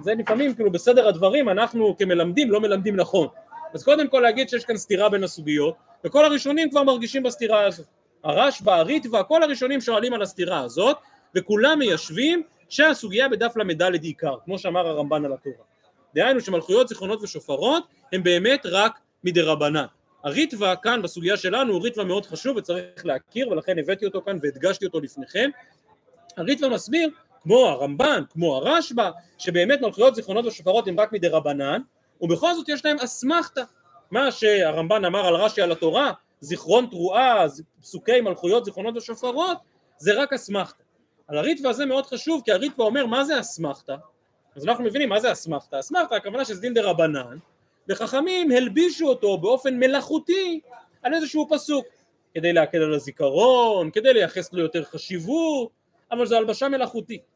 זה לפעמים כאילו בסדר הדברים אנחנו כמלמדים לא מלמדים נכון. אז קודם כל להגיד שיש כאן סתירה בין הסוגיות, וכל הראשונים כבר מרגישים בסתירה הזאת. הרשב"א, הריטב"א, כל הראשונים שואלים על הסתירה הזאת, וכולם מיישבים שהסוגיה בדף ל"ד עיקר, כמו שאמר הרמב"ן על התורה. דהיינו שמלכויות, זיכרונות ושופרות הם באמת רק מדרבנן. הריטווה כאן בסוגיה שלנו הוא ריטווה מאוד חשוב וצריך להכיר ולכן הבאתי אותו כאן והדגשתי אותו לפניכם. הריטווה מסביר, כמו הרמב"ן, כמו הרשב"א, שבאמת מלכויות זיכרונות ושופרות הם רק מדי רבנן, ובכל זאת יש להם אסמכתה. מה שהרמב"ן אמר על רש"י על התורה, זיכרון תרועה, פסוקי מלכויות זיכרונות ושופרות, זה רק אסמכתה. על הריטווה הזה מאוד חשוב, כי הריטווה אומר מה זה אסמכתה? אז אנחנו מבינים מה זה אסמכתה. אסמכתה הכוונה שזה דין דה רבנן, וחכמים הלבישו אותו באופן מלאכותי על איזשהו פסוק, כדי להקל על הזיכרון, כדי לייחס לו יותר חשיבות, אבל זו הלבשה מלאכותית.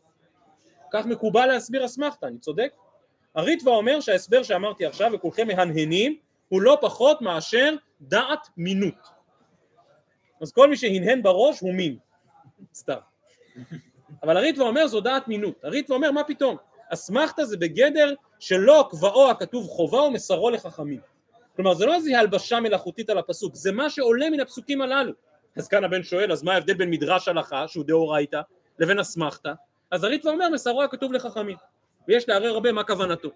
כך מקובל להסביר אסמכתה, אני צודק? הריטווה אומר שההסבר שאמרתי עכשיו וכולכם מהנהנים הוא לא פחות מאשר דעת מינות. אז כל מי שהנהן בראש הוא מין, סתם. אבל הריטווה אומר זו דעת מינות. הריטווה אומר מה פתאום? אסמכתה זה בגדר שלא קבעו הכתוב חובה ומסרו לחכמים. כלומר זה לא איזו הלבשה מלאכותית על הפסוק, זה מה שעולה מן הפסוקים הללו. אז כאן הבן שואל, אז מה ההבדל בין מדרש הלכה, שהוא דאורייתא, לבין אסמכתה? אז הריטווה אומר מסרו הכתוב לחכמים. ויש לערער הרבה מה כוונתו.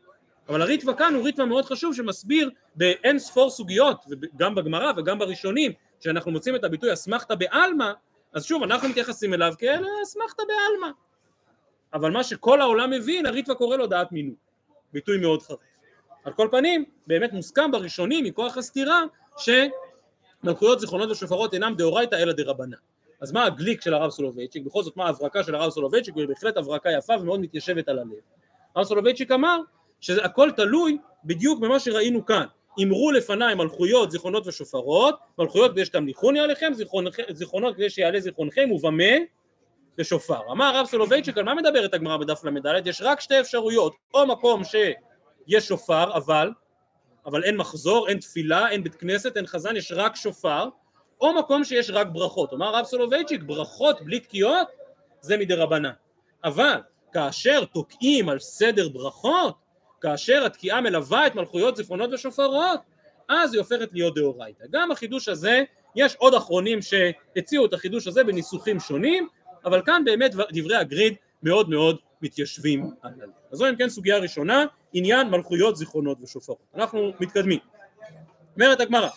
אבל הריטווה כאן הוא ריטווה מאוד חשוב שמסביר באין ספור סוגיות, גם בגמרא וגם בראשונים, שאנחנו מוצאים את הביטוי אסמכתה בעלמא, אז שוב אנחנו מתייחסים אליו כאל אסמכתה בעלמא. אבל מה שכל העולם מבין, הריטווה קורא לו דעת מינוי. ביטוי מאוד חריף. על כל פנים, באמת מוסכם בראשונים מכוח הסתירה שמלכויות זיכרונות ושופרות אינם דאורייתא אלא דרבנן. אז מה הגליק של הרב סולובייצ'יק? בכל זאת מה ההברקה של הרב סולובייצ'יק? והיא בהחלט הברקה יפה ומאוד מתיישבת על הלב. הרב סולובייצ'יק אמר שהכל תלוי בדיוק במה שראינו כאן. אמרו לפניי מלכויות, זיכרונות ושופרות, מלכויות כדי שתמליכוני עליכם, זיכרונות כדי שיעלה זיכרונכם, ובמה? בשופר. אמר הרב סולובייצ'יק, על מה מדברת הגמרא בדף ל"ד? יש רק שתי אפשרויות, או מקום שיש שופר, אבל, אבל אין מחזור, אין תפילה, אין בית כנסת, אין חזן, יש רק שופר, או מקום שיש רק ברכות. אמר הרב סולובייצ'יק, ברכות בלי תקיעות זה מדרבנן. אבל כאשר תוקעים על סדר ברכות, כאשר התקיעה מלווה את מלכויות זיכרונות ושופרות, אז היא הופכת להיות דאורייתא. גם החידוש הזה, יש עוד אחרונים שהציעו את החידוש הזה בניסוחים שונים, אבל כאן באמת דברי הגריד מאוד מאוד מתיישבים על הלב. אז זו אם כן סוגיה ראשונה, עניין מלכויות זיכרונות ושופרות. אנחנו מתקדמים. אומרת הגמרא,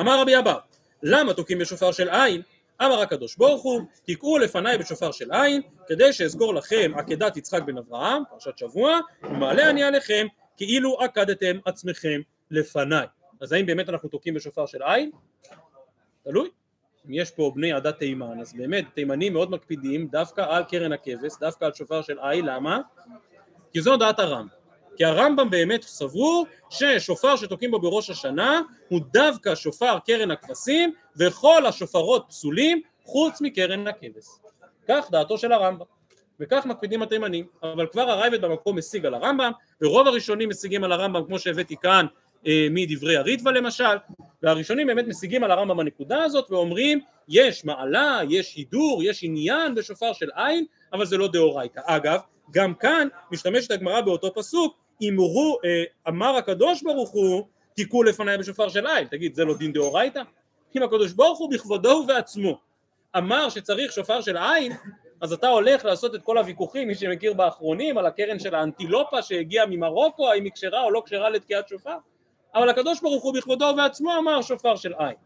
אמר רבי אבא, למה תוקעים בשופר של עין? אמר הקדוש ברוך הוא, תקעו לפניי בשופר של עין, כדי שאזכור לכם עקדת יצחק בן אברהם, פרשת שבוע, ומעלה אני עליכם, כאילו עקדתם עצמכם לפניי. אז האם באמת אנחנו תוקעים בשופר של עין? תלוי. אם יש פה בני עדת תימן, אז באמת תימנים מאוד מקפידים דווקא על קרן הכבש, דווקא על שופר של עין, למה? כי זו דעת הרמב"ם. כי הרמב"ם באמת סבור ששופר שתוקעים בו בראש השנה הוא דווקא שופר קרן הכבשים וכל השופרות פסולים חוץ מקרן הכבש. כך דעתו של הרמב"ם. וכך מקפידים התימנים, אבל כבר הרייבד במקום משיג על הרמב"ם, ורוב הראשונים משיגים על הרמב"ם כמו שהבאתי כאן אה, מדברי הריטב"א למשל, והראשונים באמת משיגים על הרמב"ם הנקודה הזאת ואומרים יש מעלה, יש הידור, יש עניין בשופר של עין, אבל זה לא דאורייתא. אגב, גם כאן משתמשת הגמרא באותו פסוק אמרו, אה, אמר הקדוש ברוך הוא, תיקו לפניי בשופר של עין, תגיד זה לא דין דאורייתא? אם הקדוש ברוך הוא בכבודו ובעצמו אמר שצריך שופר של עין, אז אתה הולך לעשות את כל הוויכוחים, מי שמכיר באחרונים, על הקרן של האנטילופה שהגיעה ממרוקו, האם היא כשרה או לא כשרה לתקיעת שופר, אבל הקדוש ברוך הוא בכבודו ובעצמו אמר שופר של עין.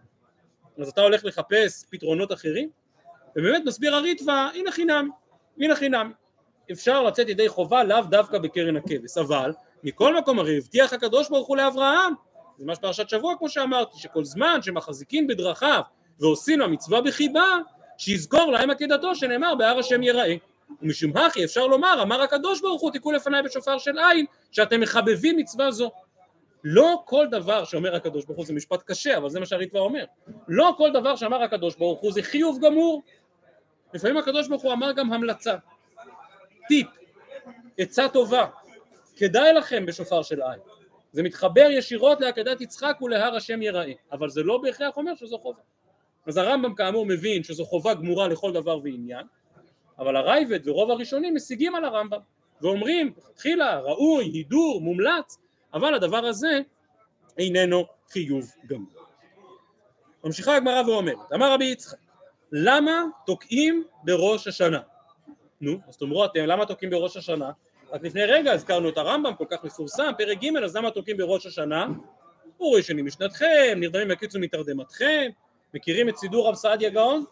אז אתה הולך לחפש פתרונות אחרים? ובאמת מסביר הריטב"א, הנה חינם, הנה חינם. אפשר לצאת ידי חובה לאו דווקא בקרן הכבש, אבל מכל מקום הרי הבטיח הקדוש ברוך הוא לאברהם, זה מה שפרשת שבוע כמו שאמרתי, שכל זמן שמחזיקים בדרכיו ועושים המצווה בחיבה, שיזכור להם עקדתו שנאמר בהר השם יראה. ומשום הכי אפשר לומר, אמר הקדוש ברוך הוא תיקחו לפניי בשופר של עין, שאתם מחבבים מצווה זו. לא כל דבר שאומר הקדוש ברוך הוא זה משפט קשה, אבל זה מה שהריטב"א אומר. לא כל דבר שאמר הקדוש ברוך הוא זה חיוב גמור. לפעמים הקדוש ברוך הוא אמר גם המלצה. טיפ, עצה טובה, כדאי לכם בשופר של עין. זה מתחבר ישירות לעקדת יצחק ולהר השם יראה, אבל זה לא בהכרח אומר שזו חובה. אז הרמב"ם כאמור מבין שזו חובה גמורה לכל דבר ועניין, אבל הרייבד ורוב הראשונים משיגים על הרמב"ם ואומרים, תחילה ראוי, הידור, מומלץ, אבל הדבר הזה איננו חיוב גמור. ממשיכה הגמרא ואומרת, אמר רבי יצחק, למה תוקעים בראש השנה? נו, אז תאמרו אתם, למה תוקעים בראש השנה? רק לפני רגע הזכרנו את הרמב"ם, כל כך מפורסם, פרק ג', אז למה תוקעים בראש השנה? אורי שני משנתכם, נרדמים יקיצו מתרדמתכם, מכירים את סידור רב סעדיה גאון?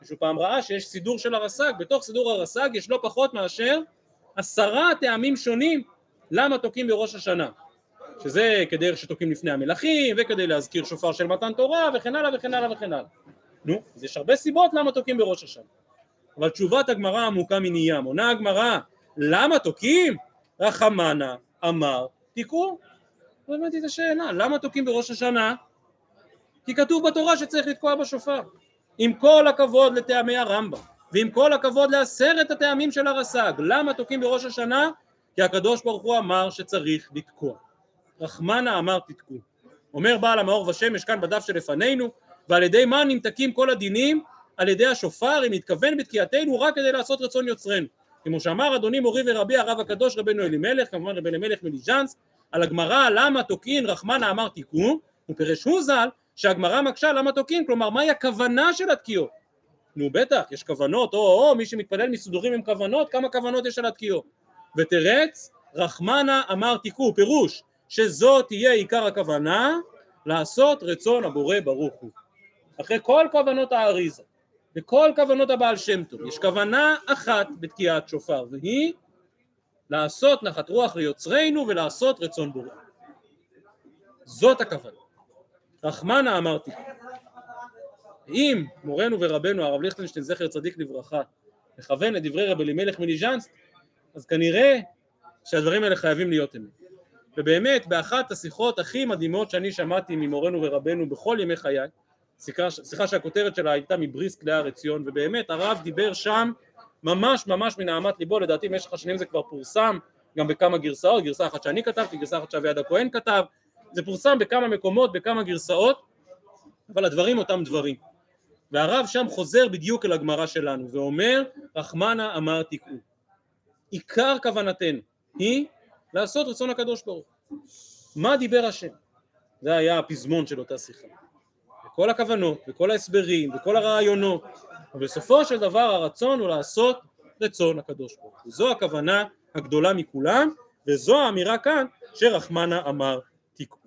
מישהו פעם ראה שיש סידור של הרס"ג, בתוך סידור הרס"ג יש לא פחות מאשר עשרה טעמים שונים למה תוקעים בראש השנה שזה כדי שתוקעים לפני המלכים וכדי להזכיר שופר של מתן תורה וכן הלאה וכן הלאה וכן הלאה נו, אז יש הרבה סיבות למה תוקעים בראש השנה אבל תשובת הגמרא עמוקה מניים, עונה הגמרא למה תוקעים? רחמנה אמר תיקעו לא הבנתי את השאלה, למה תוקעים בראש השנה? כי כתוב בתורה שצריך לתקוע בשופר עם כל הכבוד לטעמי הרמב"ם ועם כל הכבוד לעשרת הטעמים של הרס"ג למה תוקעים בראש השנה? כי הקדוש ברוך הוא אמר שצריך לתקוע רחמנה אמר תתקעו אומר בעל המאור ושמש כאן בדף שלפנינו ועל ידי מה נמתקים כל הדינים? על ידי השופר אם נתכוון בתקיעתנו רק כדי לעשות רצון יוצרנו. כמו שאמר אדוני מורי ורבי הרב הקדוש רבנו אלימלך כמובן רבי אלימלך מליז'אנס על הגמרא למה תוקעין רחמנה אמר תיקון הוא פירש הוא ז"ל שהגמרא מקשה למה תוקעים כלומר מהי הכוונה של התקיעות? נו בטח יש כוונות או או מי שמתפלל מסודרים עם כוונות כמה כוונות יש על התקיעות? ותרץ רחמנה אמר תיקו פירוש שזאת תהיה עיקר הכוונה לעשות רצון הבורא ברוך הוא. אחרי כל כוונות האריזה וכל כוונות הבעל שם טוב. יש כוונה אחת בתקיעת שופר והיא לעשות נחת רוח ליוצרנו ולעשות רצון בורא. זאת הכוונה. רחמנה אמרתי אם מורנו ורבנו הרב ליכטנשטיין זכר צדיק לברכה מכוון לדברי רב אלימלך מליז'נסק אז כנראה שהדברים האלה חייבים להיות אמת. ובאמת באחת השיחות הכי מדהימות שאני שמעתי ממורנו ורבנו בכל ימי חיי שיחה, שהכותרת שלה הייתה מבריסק להר עציון ובאמת הרב דיבר שם ממש ממש מנהמת ליבו. לדעתי במשך השנים זה כבר פורסם גם בכמה גרסאות גרסה אחת שאני כתבתי גרסה אחת שאביעד הכהן כתב. זה פורסם בכמה מקומות בכמה גרסאות אבל הדברים אותם דברים. והרב שם חוזר בדיוק אל הגמרא שלנו ואומר רחמנה אמר תקעו. עיקר כוונתנו היא לעשות רצון הקדוש ברוך מה דיבר השם? זה היה הפזמון של אותה שיחה וכל הכוונות וכל ההסברים וכל הרעיונות. ובסופו של דבר הרצון הוא לעשות רצון הקדוש ברוך הוא. זו הכוונה הגדולה מכולם וזו האמירה כאן שרחמנה אמר תיקו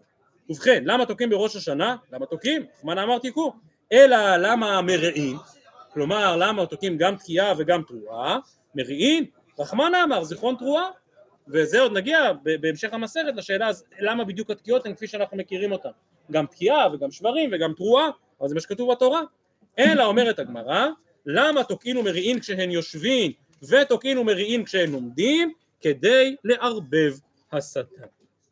ובכן למה תוקעים בראש השנה? למה תוקעים? רחמנה אמר תיקו אלא למה מרעים כלומר למה תוקעים גם תקיעה וגם תרועה? מרעים רחמנה אמר זיכרון תרועה וזה עוד נגיע בהמשך המסכת לשאלה אז למה בדיוק התקיעות הן כפי שאנחנו מכירים אותן גם תקיעה וגם שברים וגם תרועה אבל זה מה שכתוב בתורה. אלא אומרת הגמרא למה תוקעין ומריעין כשהן יושבים ותוקעין ומריעין כשהן לומדים? כדי לערבב השטן.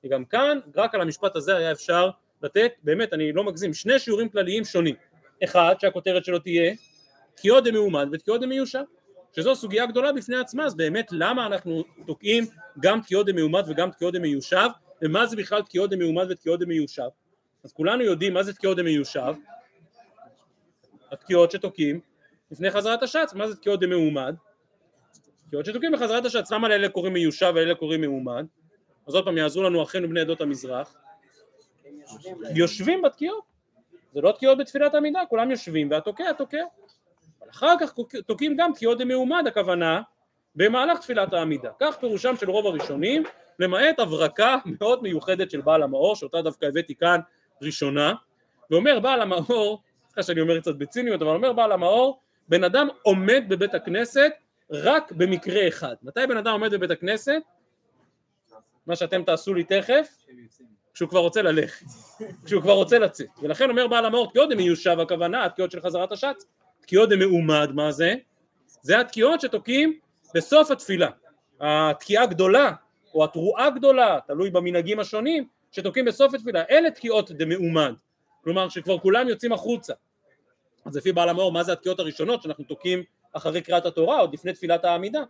וגם כאן רק על המשפט הזה היה אפשר לתת באמת אני לא מגזים שני שיעורים כלליים שונים. אחד שהכותרת שלו תהיה תקיעות דמאומד ותקיעות דמיושב שזו סוגיה גדולה בפני עצמה אז באמת למה אנחנו תוקעים גם תקיעות דמאומד וגם תקיעות דמיושב ומה זה בכלל תקיעות דמאומד ותקיעות דמיושב אז כולנו יודעים מה זה תקיעות דמיושב התקיעות שתוקעים לפני חזרת השץ מה זה תקיעות דמאומד תקיעות שתוקעים בחזרת השץ למה לאלה קוראים מיושב ולאלה קוראים מאומד? אז עוד פעם יעזרו לנו אחינו בני עדות המזרח. יושבים בתקיעות. זה לא תקיעות בתפילת עמידה כולם יושבים והתוקע תוקע. אבל אחר כך תוקעים גם תקיעות דמאומד הכוונה במהלך תפילת העמידה. כך פירושם של רוב הראשונים למעט הברקה מאוד מיוחדת של בעל המאור שאותה דווקא הבאתי כאן ראשונה ואומר בעל המאור סליחה שאני אומר קצת בציניות אבל אומר בעל המאור בן אדם עומד בבית הכנסת רק במקרה אחד מתי בן אדם עומד בבית הכנסת? מה שאתם תעשו לי תכף כשהוא כבר רוצה ללכת כשהוא כבר רוצה לצאת ולכן אומר בעל המאור תקיעות דמיושב הכוונה התקיעות של חזרת השץ תקיעות דמאומד מה זה? זה התקיעות שתוקעים בסוף התפילה התקיעה גדולה או התרועה גדולה תלוי במנהגים השונים שתוקעים בסוף התפילה אלה תקיעות דמאומד כלומר שכבר כולם יוצאים החוצה. אז לפי בעל המאור מה זה התקיעות הראשונות שאנחנו תוקעים אחרי קריאת התורה עוד לפני תפילת העמידה?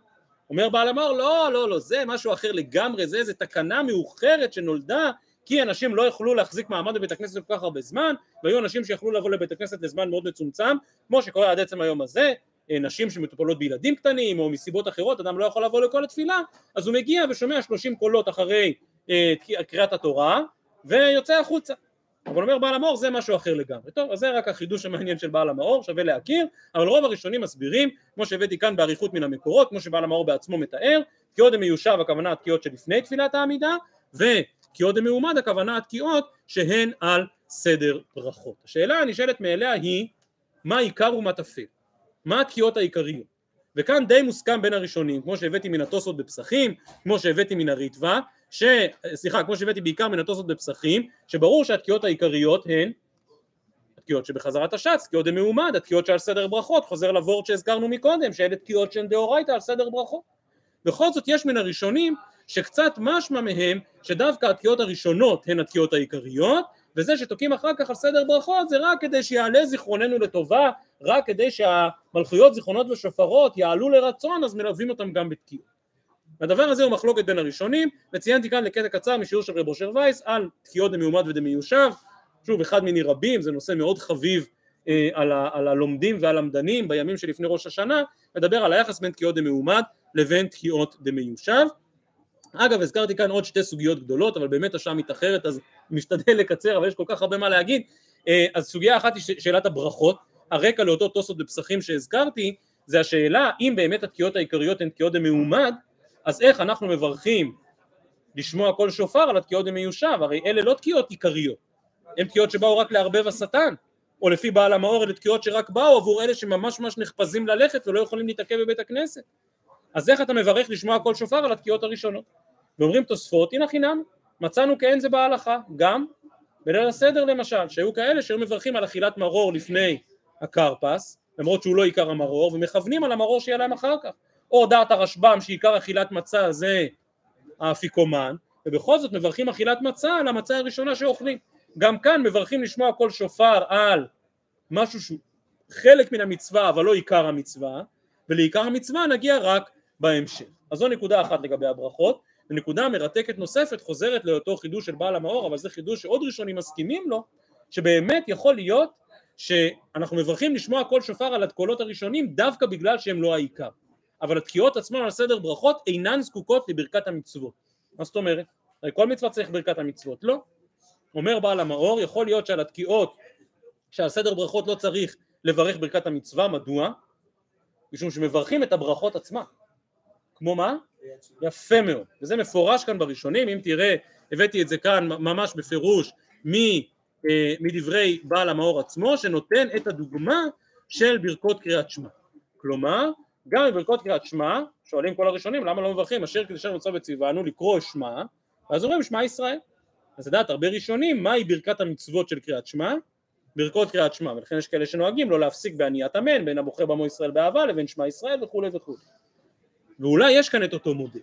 אומר בעל המאור לא לא לא זה משהו אחר לגמרי זה איזה תקנה מאוחרת שנולדה כי אנשים לא יכלו להחזיק מעמד בבית הכנסת כל כך הרבה זמן והיו אנשים שיכלו לבוא לבית הכנסת לזמן מאוד מצומצם כמו שקורה עד עצם היום הזה נשים שמטופלות בילדים קטנים או מסיבות אחרות אדם לא יכול לבוא לכל התפילה אז הוא מגיע ושומע שלושים קולות אחרי אה, קריאת התורה ויוצא החוצה אבל אומר בעל המאור זה משהו אחר לגמרי טוב אז זה רק החידוש המעניין של בעל המאור שווה להכיר אבל רוב הראשונים מסבירים כמו שהבאתי כאן באריכות מן המקורות כמו שבעל המאור בעצמו מתאר תקיעות דמיושב הכוונה התקיעות שלפני תפילת העמידה תקיעות דמעומד הכוונה התקיעות שהן על סדר ברכות. השאלה הנשאלת מאליה היא מה עיקר ומה טפל? מה התקיעות העיקריות? וכאן די מוסכם בין הראשונים, כמו שהבאתי מן התוספות בפסחים, כמו שהבאתי מן הריטב"א, ש... סליחה, כמו שהבאתי בעיקר מן התוספות בפסחים, שברור שהתקיעות העיקריות הן התקיעות שבחזרת השץ, תקיעות דמעומד, התקיעות שעל סדר ברכות, חוזר לוורד שהזכרנו מקודם, שאלה תקיעות שהן דאורייתא על סדר ברכות. בכל זאת יש מן הראשונים שקצת משמע מהם שדווקא התקיעות הראשונות הן התקיעות העיקריות, וזה שתוקעים אחר כך על סדר ברכות זה רק כדי שיעלה זיכרוננו לטובה, רק כדי שהמלכויות זיכרונות ושופרות יעלו לרצון, אז מלווים אותם גם בתקיעות. הדבר הזה הוא מחלוקת בין הראשונים, וציינתי כאן לקטע קצר משיעור של רב אושר וייס על תקיעות דמיומד ודמיושב, שוב אחד מיני רבים, זה נושא מאוד חביב אה, על, ה, על הלומדים והלמדנים בימים שלפני ראש השנה, מדבר על היחס בין תקיעות דמיומד לבין תקיעות דמיושב. אגב הזכרתי כאן עוד שתי סוגיות גדולות אבל באמת השעה מתאחרת אז משתדל לקצר אבל יש כל כך הרבה מה להגיד. אה, אז סוגיה אחת היא שאלת הברכות. הרקע לאותו תוספות בפסחים שהזכרתי זה השאלה אם באמת התקיעות העיקריות הן תקיעות דמעומד אז איך אנחנו מברכים לשמוע קול שופר על התקיעות דמיושב הרי אלה לא תקיעות עיקריות. הן תקיעות שבאו רק לערבב השטן או לפי בעל המאור אלה תקיעות שרק באו עבור אלה שממש ממש נחפזים ללכת ולא יכולים להתעכב בבית הכנסת. אז איך אתה מברך לשמוע קול שופר על התקיעות הראשונות? ואומרים תוספות הנה חינם. מצאנו כאין זה בהלכה. גם בליל הסדר למשל שהיו כאלה שהיו מברכים על אכילת מרור לפני הכרפס למרות שהוא לא עיקר המרור ומכוונים על המרור שיהיה להם אחר כך או דעת הרשב"ם שעיקר אכילת מצה זה האפיקומן ובכל זאת מברכים אכילת מצה על המצה הראשונה שאוכלים. גם כאן מברכים לשמוע קול שופר על משהו שהוא חלק מן המצווה אבל לא עיקר המצווה ולעיקר המצווה נגיע רק בהמשך. אז זו נקודה אחת לגבי הברכות. ונקודה מרתקת נוספת חוזרת לאותו חידוש של בעל המאור אבל זה חידוש שעוד ראשונים מסכימים לו שבאמת יכול להיות שאנחנו מברכים לשמוע קול שופר על התקולות הראשונים דווקא בגלל שהם לא העיקר אבל התקיעות עצמן על סדר ברכות אינן זקוקות לברכת המצוות מה זאת אומרת? כל מצווה צריך ברכת המצוות לא אומר בעל המאור יכול להיות שעל התקיעות שעל סדר ברכות לא צריך לברך ברכת המצווה מדוע? משום שמברכים את הברכות עצמה כמו מה? יפה מאוד וזה מפורש כאן בראשונים אם תראה הבאתי את זה כאן ממש בפירוש אה, מדברי בעל המאור עצמו שנותן את הדוגמה של ברכות קריאת שמע כלומר גם בברכות קריאת שמע שואלים כל הראשונים למה לא מברכים? אשר קדשנו מצווה וציוונו לקרוא שמע אז אומרים שמע ישראל. אז לדעת הרבה ראשונים מהי ברכת המצוות של קריאת שמע? ברכות קריאת שמע ולכן יש כאלה שנוהגים לא להפסיק בעניית אמן בין הבוחר במו ישראל באהבה לבין שמע ישראל וכולי וכולי ואולי יש כאן את אותו מודל.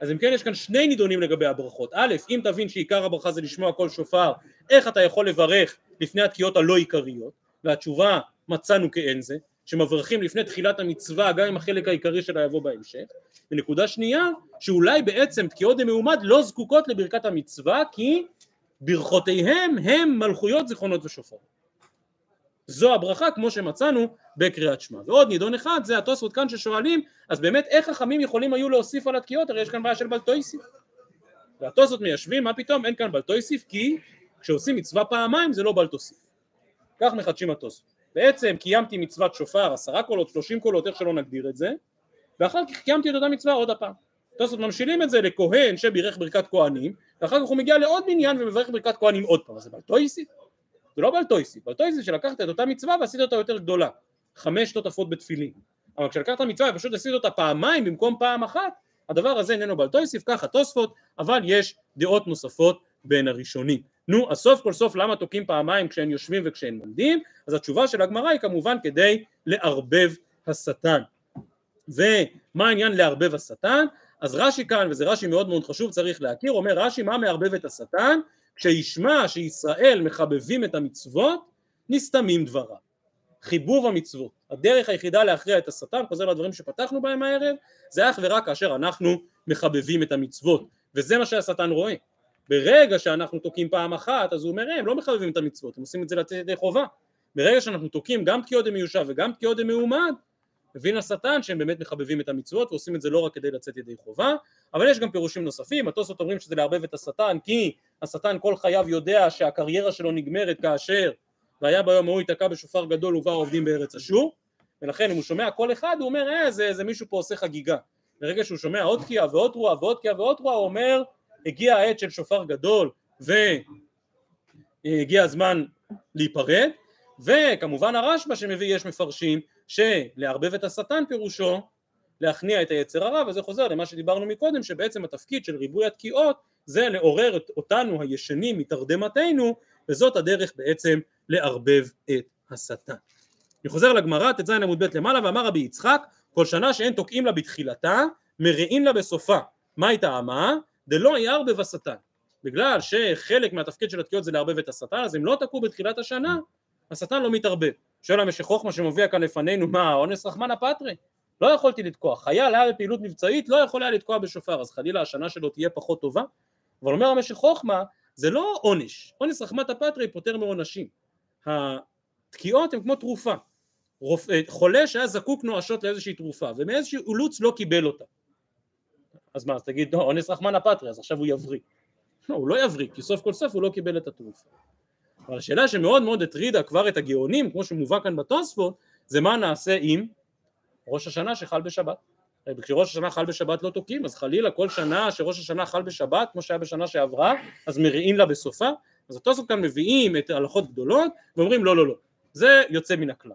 אז אם כן יש כאן שני נידונים לגבי הברכות. א' אם תבין שעיקר הברכה זה לשמוע קול שופר איך אתה יכול לברך לפני התקיעות הלא עיקריות? והתשובה מצאנו כאין זה שמברכים לפני תחילת המצווה גם אם החלק העיקרי שלה יבוא בהמשך. ונקודה שנייה שאולי בעצם תקיעות דמעומד לא זקוקות לברכת המצווה כי ברכותיהם הם מלכויות זיכרונות ושופרות. זו הברכה כמו שמצאנו בקריאת שמע. ועוד נידון אחד זה התוספות כאן ששואלים אז באמת איך חכמים יכולים היו להוסיף על התקיעות? הרי יש כאן בעיה של בלטויסיף. והתוספות מיישבים מה פתאום אין כאן בלטויסיף כי כשעושים מצווה פעמיים זה לא בלטוסיף. כך מחדשים התוספות בעצם קיימתי מצוות שופר עשרה קולות שלושים קולות איך שלא נגדיר את זה ואחר כך קיימתי את אותה מצווה עוד הפעם. תוספות ממשילים את זה לכהן שבירך ברכת כהנים ואחר כך הוא מגיע לעוד מניין ומברך ברכת כהנים עוד פעם. אז זה בלטויסיף זה לא בלטויסי, בלטויסי שלקחת את אותה מצווה ועשית אותה יותר גדולה, חמש תותפות בתפילין, אבל כשלקחת מצווה ופשוט עשית אותה פעמיים במקום פעם אחת, הדבר הזה איננו בלטויסיף, ככה תוספות, אבל יש דעות נוספות בין הראשונים. נו, אז סוף כל סוף למה תוקעים פעמיים כשהם יושבים וכשהם עומדים? אז התשובה של הגמרא היא כמובן כדי לערבב השטן. ומה העניין לערבב השטן? אז רש"י כאן, וזה רש"י מאוד מאוד חשוב, צריך להכיר, אומר רש"י מה מערבב את השטן? כשישמע שישראל מחבבים את המצוות, נסתמים דבריו. חיבוב המצוות, הדרך היחידה להכריע את השטן, חוזר לדברים שפתחנו בהם הערב, זה אך ורק כאשר אנחנו מחבבים את המצוות, וזה מה שהשטן רואה. ברגע שאנחנו תוקעים פעם אחת, אז הוא אומר, הם לא מחבבים את המצוות, הם עושים את זה לתת ידי חובה. ברגע שאנחנו תוקעים גם תקיעות דמיושב וגם תקיעות דמעומד, מבין השטן שהם באמת מחבבים את המצוות ועושים את זה לא רק כדי לצאת ידי חובה, אבל יש גם פירושים נוספים, התוספות אומרים שזה לערבב את השטן כי השטן כל חייו יודע שהקריירה שלו נגמרת כאשר והיה ביום ההוא ייתקע בשופר גדול ובאו עובדים בארץ אשור ולכן אם הוא שומע קול אחד הוא אומר אה זה, זה מישהו פה עושה חגיגה ברגע שהוא שומע עוד תקיעה ועוד תרועה ועוד תקיעה ועוד תרועה הוא אומר הגיע העת של שופר גדול והגיע הזמן להיפרד, וכמובן הרשב"א שמביא יש מפרשים שלערבב את השטן פירושו להכניע את היצר הרע, וזה חוזר למה שדיברנו מקודם, שבעצם התפקיד של ריבוי התקיעות זה לעורר אותנו הישנים מתרדמתנו, וזאת הדרך בעצם לערבב את השטן. אני חוזר לגמרא, ט"ז עמוד ב' למעלה, ואמר רבי יצחק, כל שנה שאין תוקעים לה בתחילתה, מרעין לה בסופה. מה היא טעמה? דלא יערבב השטן. בגלל שחלק מהתפקיד של התקיעות זה לערבב את השטן, אז אם לא תקעו בתחילת השנה, השטן לא מתערבב. שואל המשך חוכמה שמופיע כאן לפנינו, מה, אונס רחמנא פטרי? לא יכולתי לתקוע, חייל היה בפעילות מבצעית, לא יכול היה לתקוע בשופר, אז חלילה השנה שלו תהיה פחות טובה. אבל אומר המשך חוכמה, זה לא עונש, עונש רחמת הפטרי פותר מעונשים. התקיעות הן כמו תרופה. רופ... חולה שהיה זקוק נואשות לאיזושהי תרופה, ומאיזשהו אילוץ לא קיבל אותה. אז מה, אז תגיד, לא, אונס רחמנא פטרי, אז עכשיו הוא יבריא. לא, הוא לא יבריא, כי סוף כל סוף הוא לא קיבל את התרופה. אבל השאלה שמאוד מאוד הטרידה כבר את הגאונים, כמו שמובא כאן בתוספות, זה מה נעשה עם ראש השנה שחל בשבת. כשראש השנה חל בשבת לא תוקעים, אז חלילה כל שנה שראש השנה חל בשבת, כמו שהיה בשנה שעברה, אז מריעים לה בסופה. אז התוספות כאן מביאים את ההלכות גדולות, ואומרים לא לא לא, זה יוצא מן הכלל.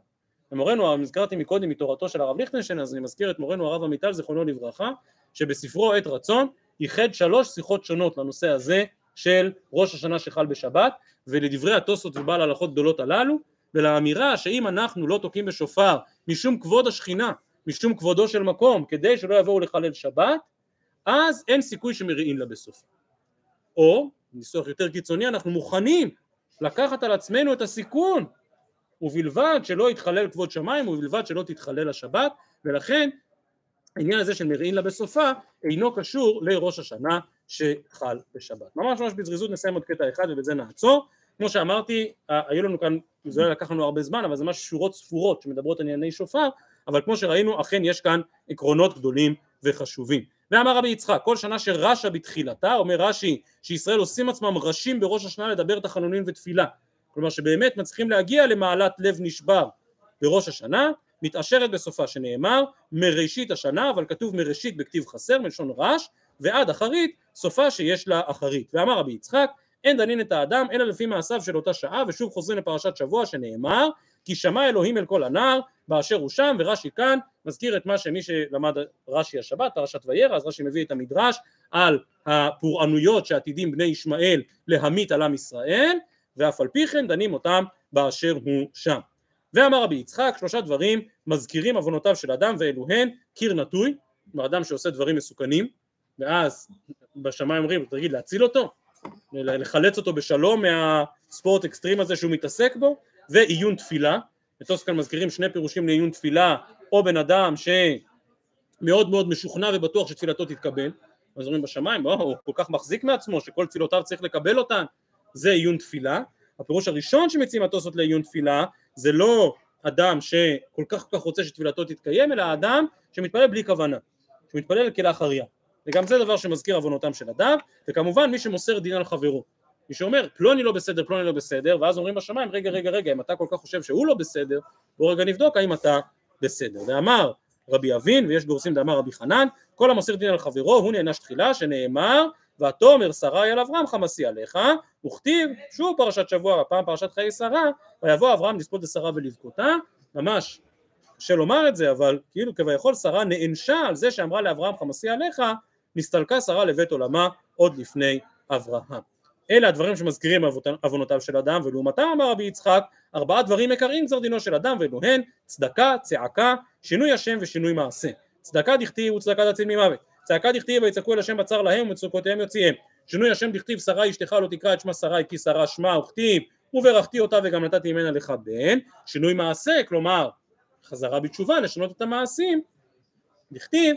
ומורנו, הזכרתי מקודם מתורתו של הרב ליכטנשטיין, אז אני מזכיר את מורנו הרב עמיטל זיכרונו לברכה, שבספרו עת רצון ייחד שלוש שיחות שונות לנושא הזה של ראש השנה שחל בשבת, ולדברי התוספות ובעל ההלכות גדולות הללו, ולאמירה שאם אנחנו לא תוקעים בשופר משום כבוד השכינה, משום כבודו של מקום, כדי שלא יבואו לחלל שבת, אז אין סיכוי שמריעים לה בסופה. או, ניסוח יותר קיצוני, אנחנו מוכנים לקחת על עצמנו את הסיכון, ובלבד שלא יתחלל כבוד שמיים, ובלבד שלא תתחלל השבת, ולכן העניין הזה של מריעים לה בסופה אינו קשור לראש השנה שחל בשבת. ממש ממש בזריזות נסיים עוד קטע אחד ובזה נעצור. כמו שאמרתי, היו לנו כאן, זה לא לקח לנו הרבה זמן, אבל זה ממש שורות ספורות שמדברות על ענייני שופר, אבל כמו שראינו, אכן יש כאן עקרונות גדולים וחשובים. ואמר רבי יצחק, כל שנה שרש"א בתחילתה, אומר רש"י, שישראל עושים עצמם ראשים בראש השנה לדבר תחנונים ותפילה. כלומר שבאמת מצליחים להגיע למעלת לב נשבר בראש השנה, מתעשרת בסופה שנאמר מראשית השנה, אבל כתוב מראשית בכתיב חסר מלשון רש, ועד אחרית, סופה שיש לה אחרית. ואמר רבי יצחק, אין דנין את האדם אלא לפי מעשיו של אותה שעה, ושוב חוזרים לפרשת שבוע שנאמר, כי שמע אלוהים אל כל הנער באשר הוא שם, ורש"י כאן מזכיר את מה שמי שלמד רש"י השבת, פרשת וירא, אז רש"י מביא את המדרש על הפורענויות שעתידים בני ישמעאל להמית על עם ישראל, ואף על פי כן דנים אותם באשר הוא שם. ואמר רבי יצחק שלושה דברים מזכירים עוונותיו של אדם ואלו הן קיר נטוי, כלומר אדם שעושה דברים מסוכנים ואז בשמיים אומרים תגיד להציל אותו? לחלץ אותו בשלום מהספורט אקסטרים הזה שהוא מתעסק בו? ועיון תפילה. בתוס כאן מזכירים שני פירושים לעיון תפילה או בן אדם שמאוד מאוד משוכנע ובטוח שתפילתו תתקבל. אז אומרים בשמיים לא, הוא כל כך מחזיק מעצמו שכל תפילותיו צריך לקבל אותן זה עיון תפילה. הפירוש הראשון שמציעים התוספות לעיון תפילה זה לא אדם שכל כך כל כך רוצה שתפילתו תתקיים אלא האדם שמתפלל בלי כוונה שמתפלל כלאחריה. וגם זה דבר שמזכיר עוונותם של אדם וכמובן מי שמוסר דין על חברו. מי שאומר פלוני לא בסדר פלוני לא בסדר ואז אומרים בשמיים רגע רגע רגע אם אתה כל כך חושב שהוא לא בסדר בוא רגע נבדוק האם אתה בסדר ואמר רבי אבין ויש גורסים דאמר רבי חנן כל המוסר דין על חברו הוא נענש תחילה שנאמר ותאמר שרה אל אברהם חמסי עליך וכתיב שוב פרשת שבוע הפעם פרשת חיי שרה ויבוא אברהם לספוד לשרה ולבכותה ממש קשה לומר את זה אבל כאילו כביכול שרה נענשה על זה שאמרה לאברהם חמסי עליך נסתלקה שרה לבית עולמה עוד לפני אברהם. אלה הדברים שמזכירים עוונותיו של אדם ולעומתם אמר רבי יצחק ארבעה דברים עיקריים גזר דינו של אדם ואלו הן צדקה, צעקה, שינוי השם ושינוי מעשה. צדקה דכתיב וצדקה תציל ממוות צעקה דכתיב ויצעקו אל השם בצר להם ומצוקותיהם יוציאם. שינוי השם דכתיב שרה אשתך לא תקרא את שמה שרה כי שרה שמה וכתיב. וברכתי אותה וגם נתתי ממנה לך בן. שינוי מעשה כלומר חזרה בתשובה לשנות את המעשים דכתיב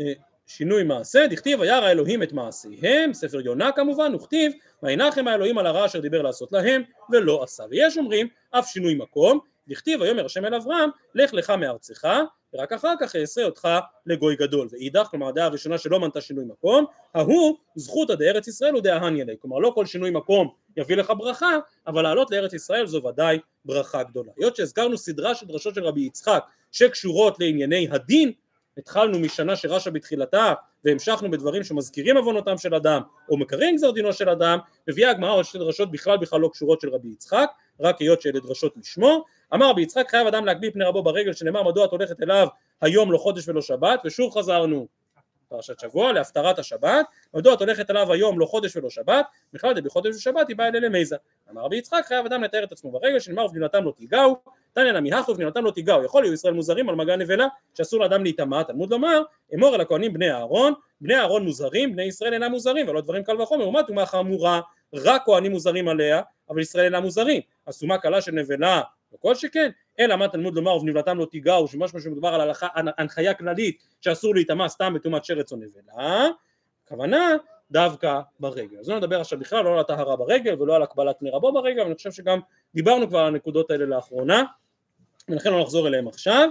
אה, שינוי מעשה, דכתיב וירא אלוהים את מעשיהם, ספר יונה כמובן, וכתיב וינחם האלוהים על הרע אשר דיבר לעשות להם ולא עשה. ויש אומרים אף שינוי מקום, דכתיב ויאמר השם אל אברהם לך לך מארצך ורק אחר כך אעשה אותך לגוי גדול. ואידך, כלומר הדעה הראשונה שלא מנתה שינוי מקום, ההוא זכותא דארץ ישראל ודאהניה ליה. כלומר לא כל שינוי מקום יביא לך ברכה, אבל לעלות לארץ ישראל זו ודאי ברכה גדולה. היות שהזכרנו סדרה של דרשות של רבי יצחק שקשורות לענייני הדין התחלנו משנה שרש"א בתחילתה והמשכנו בדברים שמזכירים עוונותם של אדם או מקרים גזר דינו של אדם, מביאה הגמרא עוד שתי דרשות בכלל בכלל לא קשורות של רבי יצחק, רק היות שאלה דרשות לשמו. אמר רבי יצחק חייב אדם להגביל פני רבו ברגל שנאמר מדוע את הולכת אליו היום לא חודש ולא שבת? ושוב חזרנו. פרשת שבוע להפטרת השבת. מדוע את הולכת אליו היום לא חודש ולא שבת? בכלל זה בחודש ושבת היא באה אלה למייזה. אמר רבי יצחק חייב אדם לתאר את עצמו ברגל שנאמר ובנינתם לא תיגעו. תניא נמי הכו ובנינתם לא תיגעו. יכול להיות ישראל מוזרים על מגע נבלה שאסור לאדם להיטמע. תלמוד לומר אמור אל הכהנים בני אהרון בני אהרון מוזרים בני ישראל אינם מוזרים ולא דברים קל וחומר ומה טומאה חמורה רק כהנים מוזרים עליה אבל ישראל אינם מוזרים. אז טומאה קלה של נבלה וכל שכן אלא מה תלמוד לומר ובנבלתם לא תיגעו שמשמע שמדובר על הלכה, הנחיה כללית שאסור להיטמע סתם בטומאת שרץ או נבלה הכוונה דווקא ברגל. אז לא נדבר עכשיו בכלל לא על הטהרה ברגל ולא על הקבלת פני רבו ברגל ואני חושב שגם דיברנו כבר על הנקודות האלה לאחרונה ולכן לא נחזור אליהם עכשיו.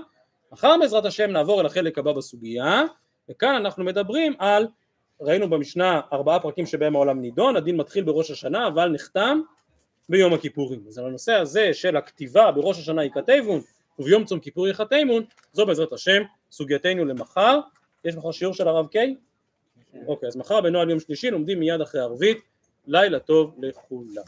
מחר בעזרת השם נעבור אל החלק הבא בסוגיה וכאן אנחנו מדברים על ראינו במשנה ארבעה פרקים שבהם העולם נידון הדין מתחיל בראש השנה אבל נחתם ביום הכיפורים. אז על הנושא הזה של הכתיבה בראש השנה יכתבון וביום צום כיפור יחתמון, זו בעזרת השם סוגייתנו למחר. יש מחר שיעור של הרב קיי? כן. אוקיי, אז מחר בנוהל יום שלישי לומדים מיד אחרי ערבית. לילה טוב לכולם.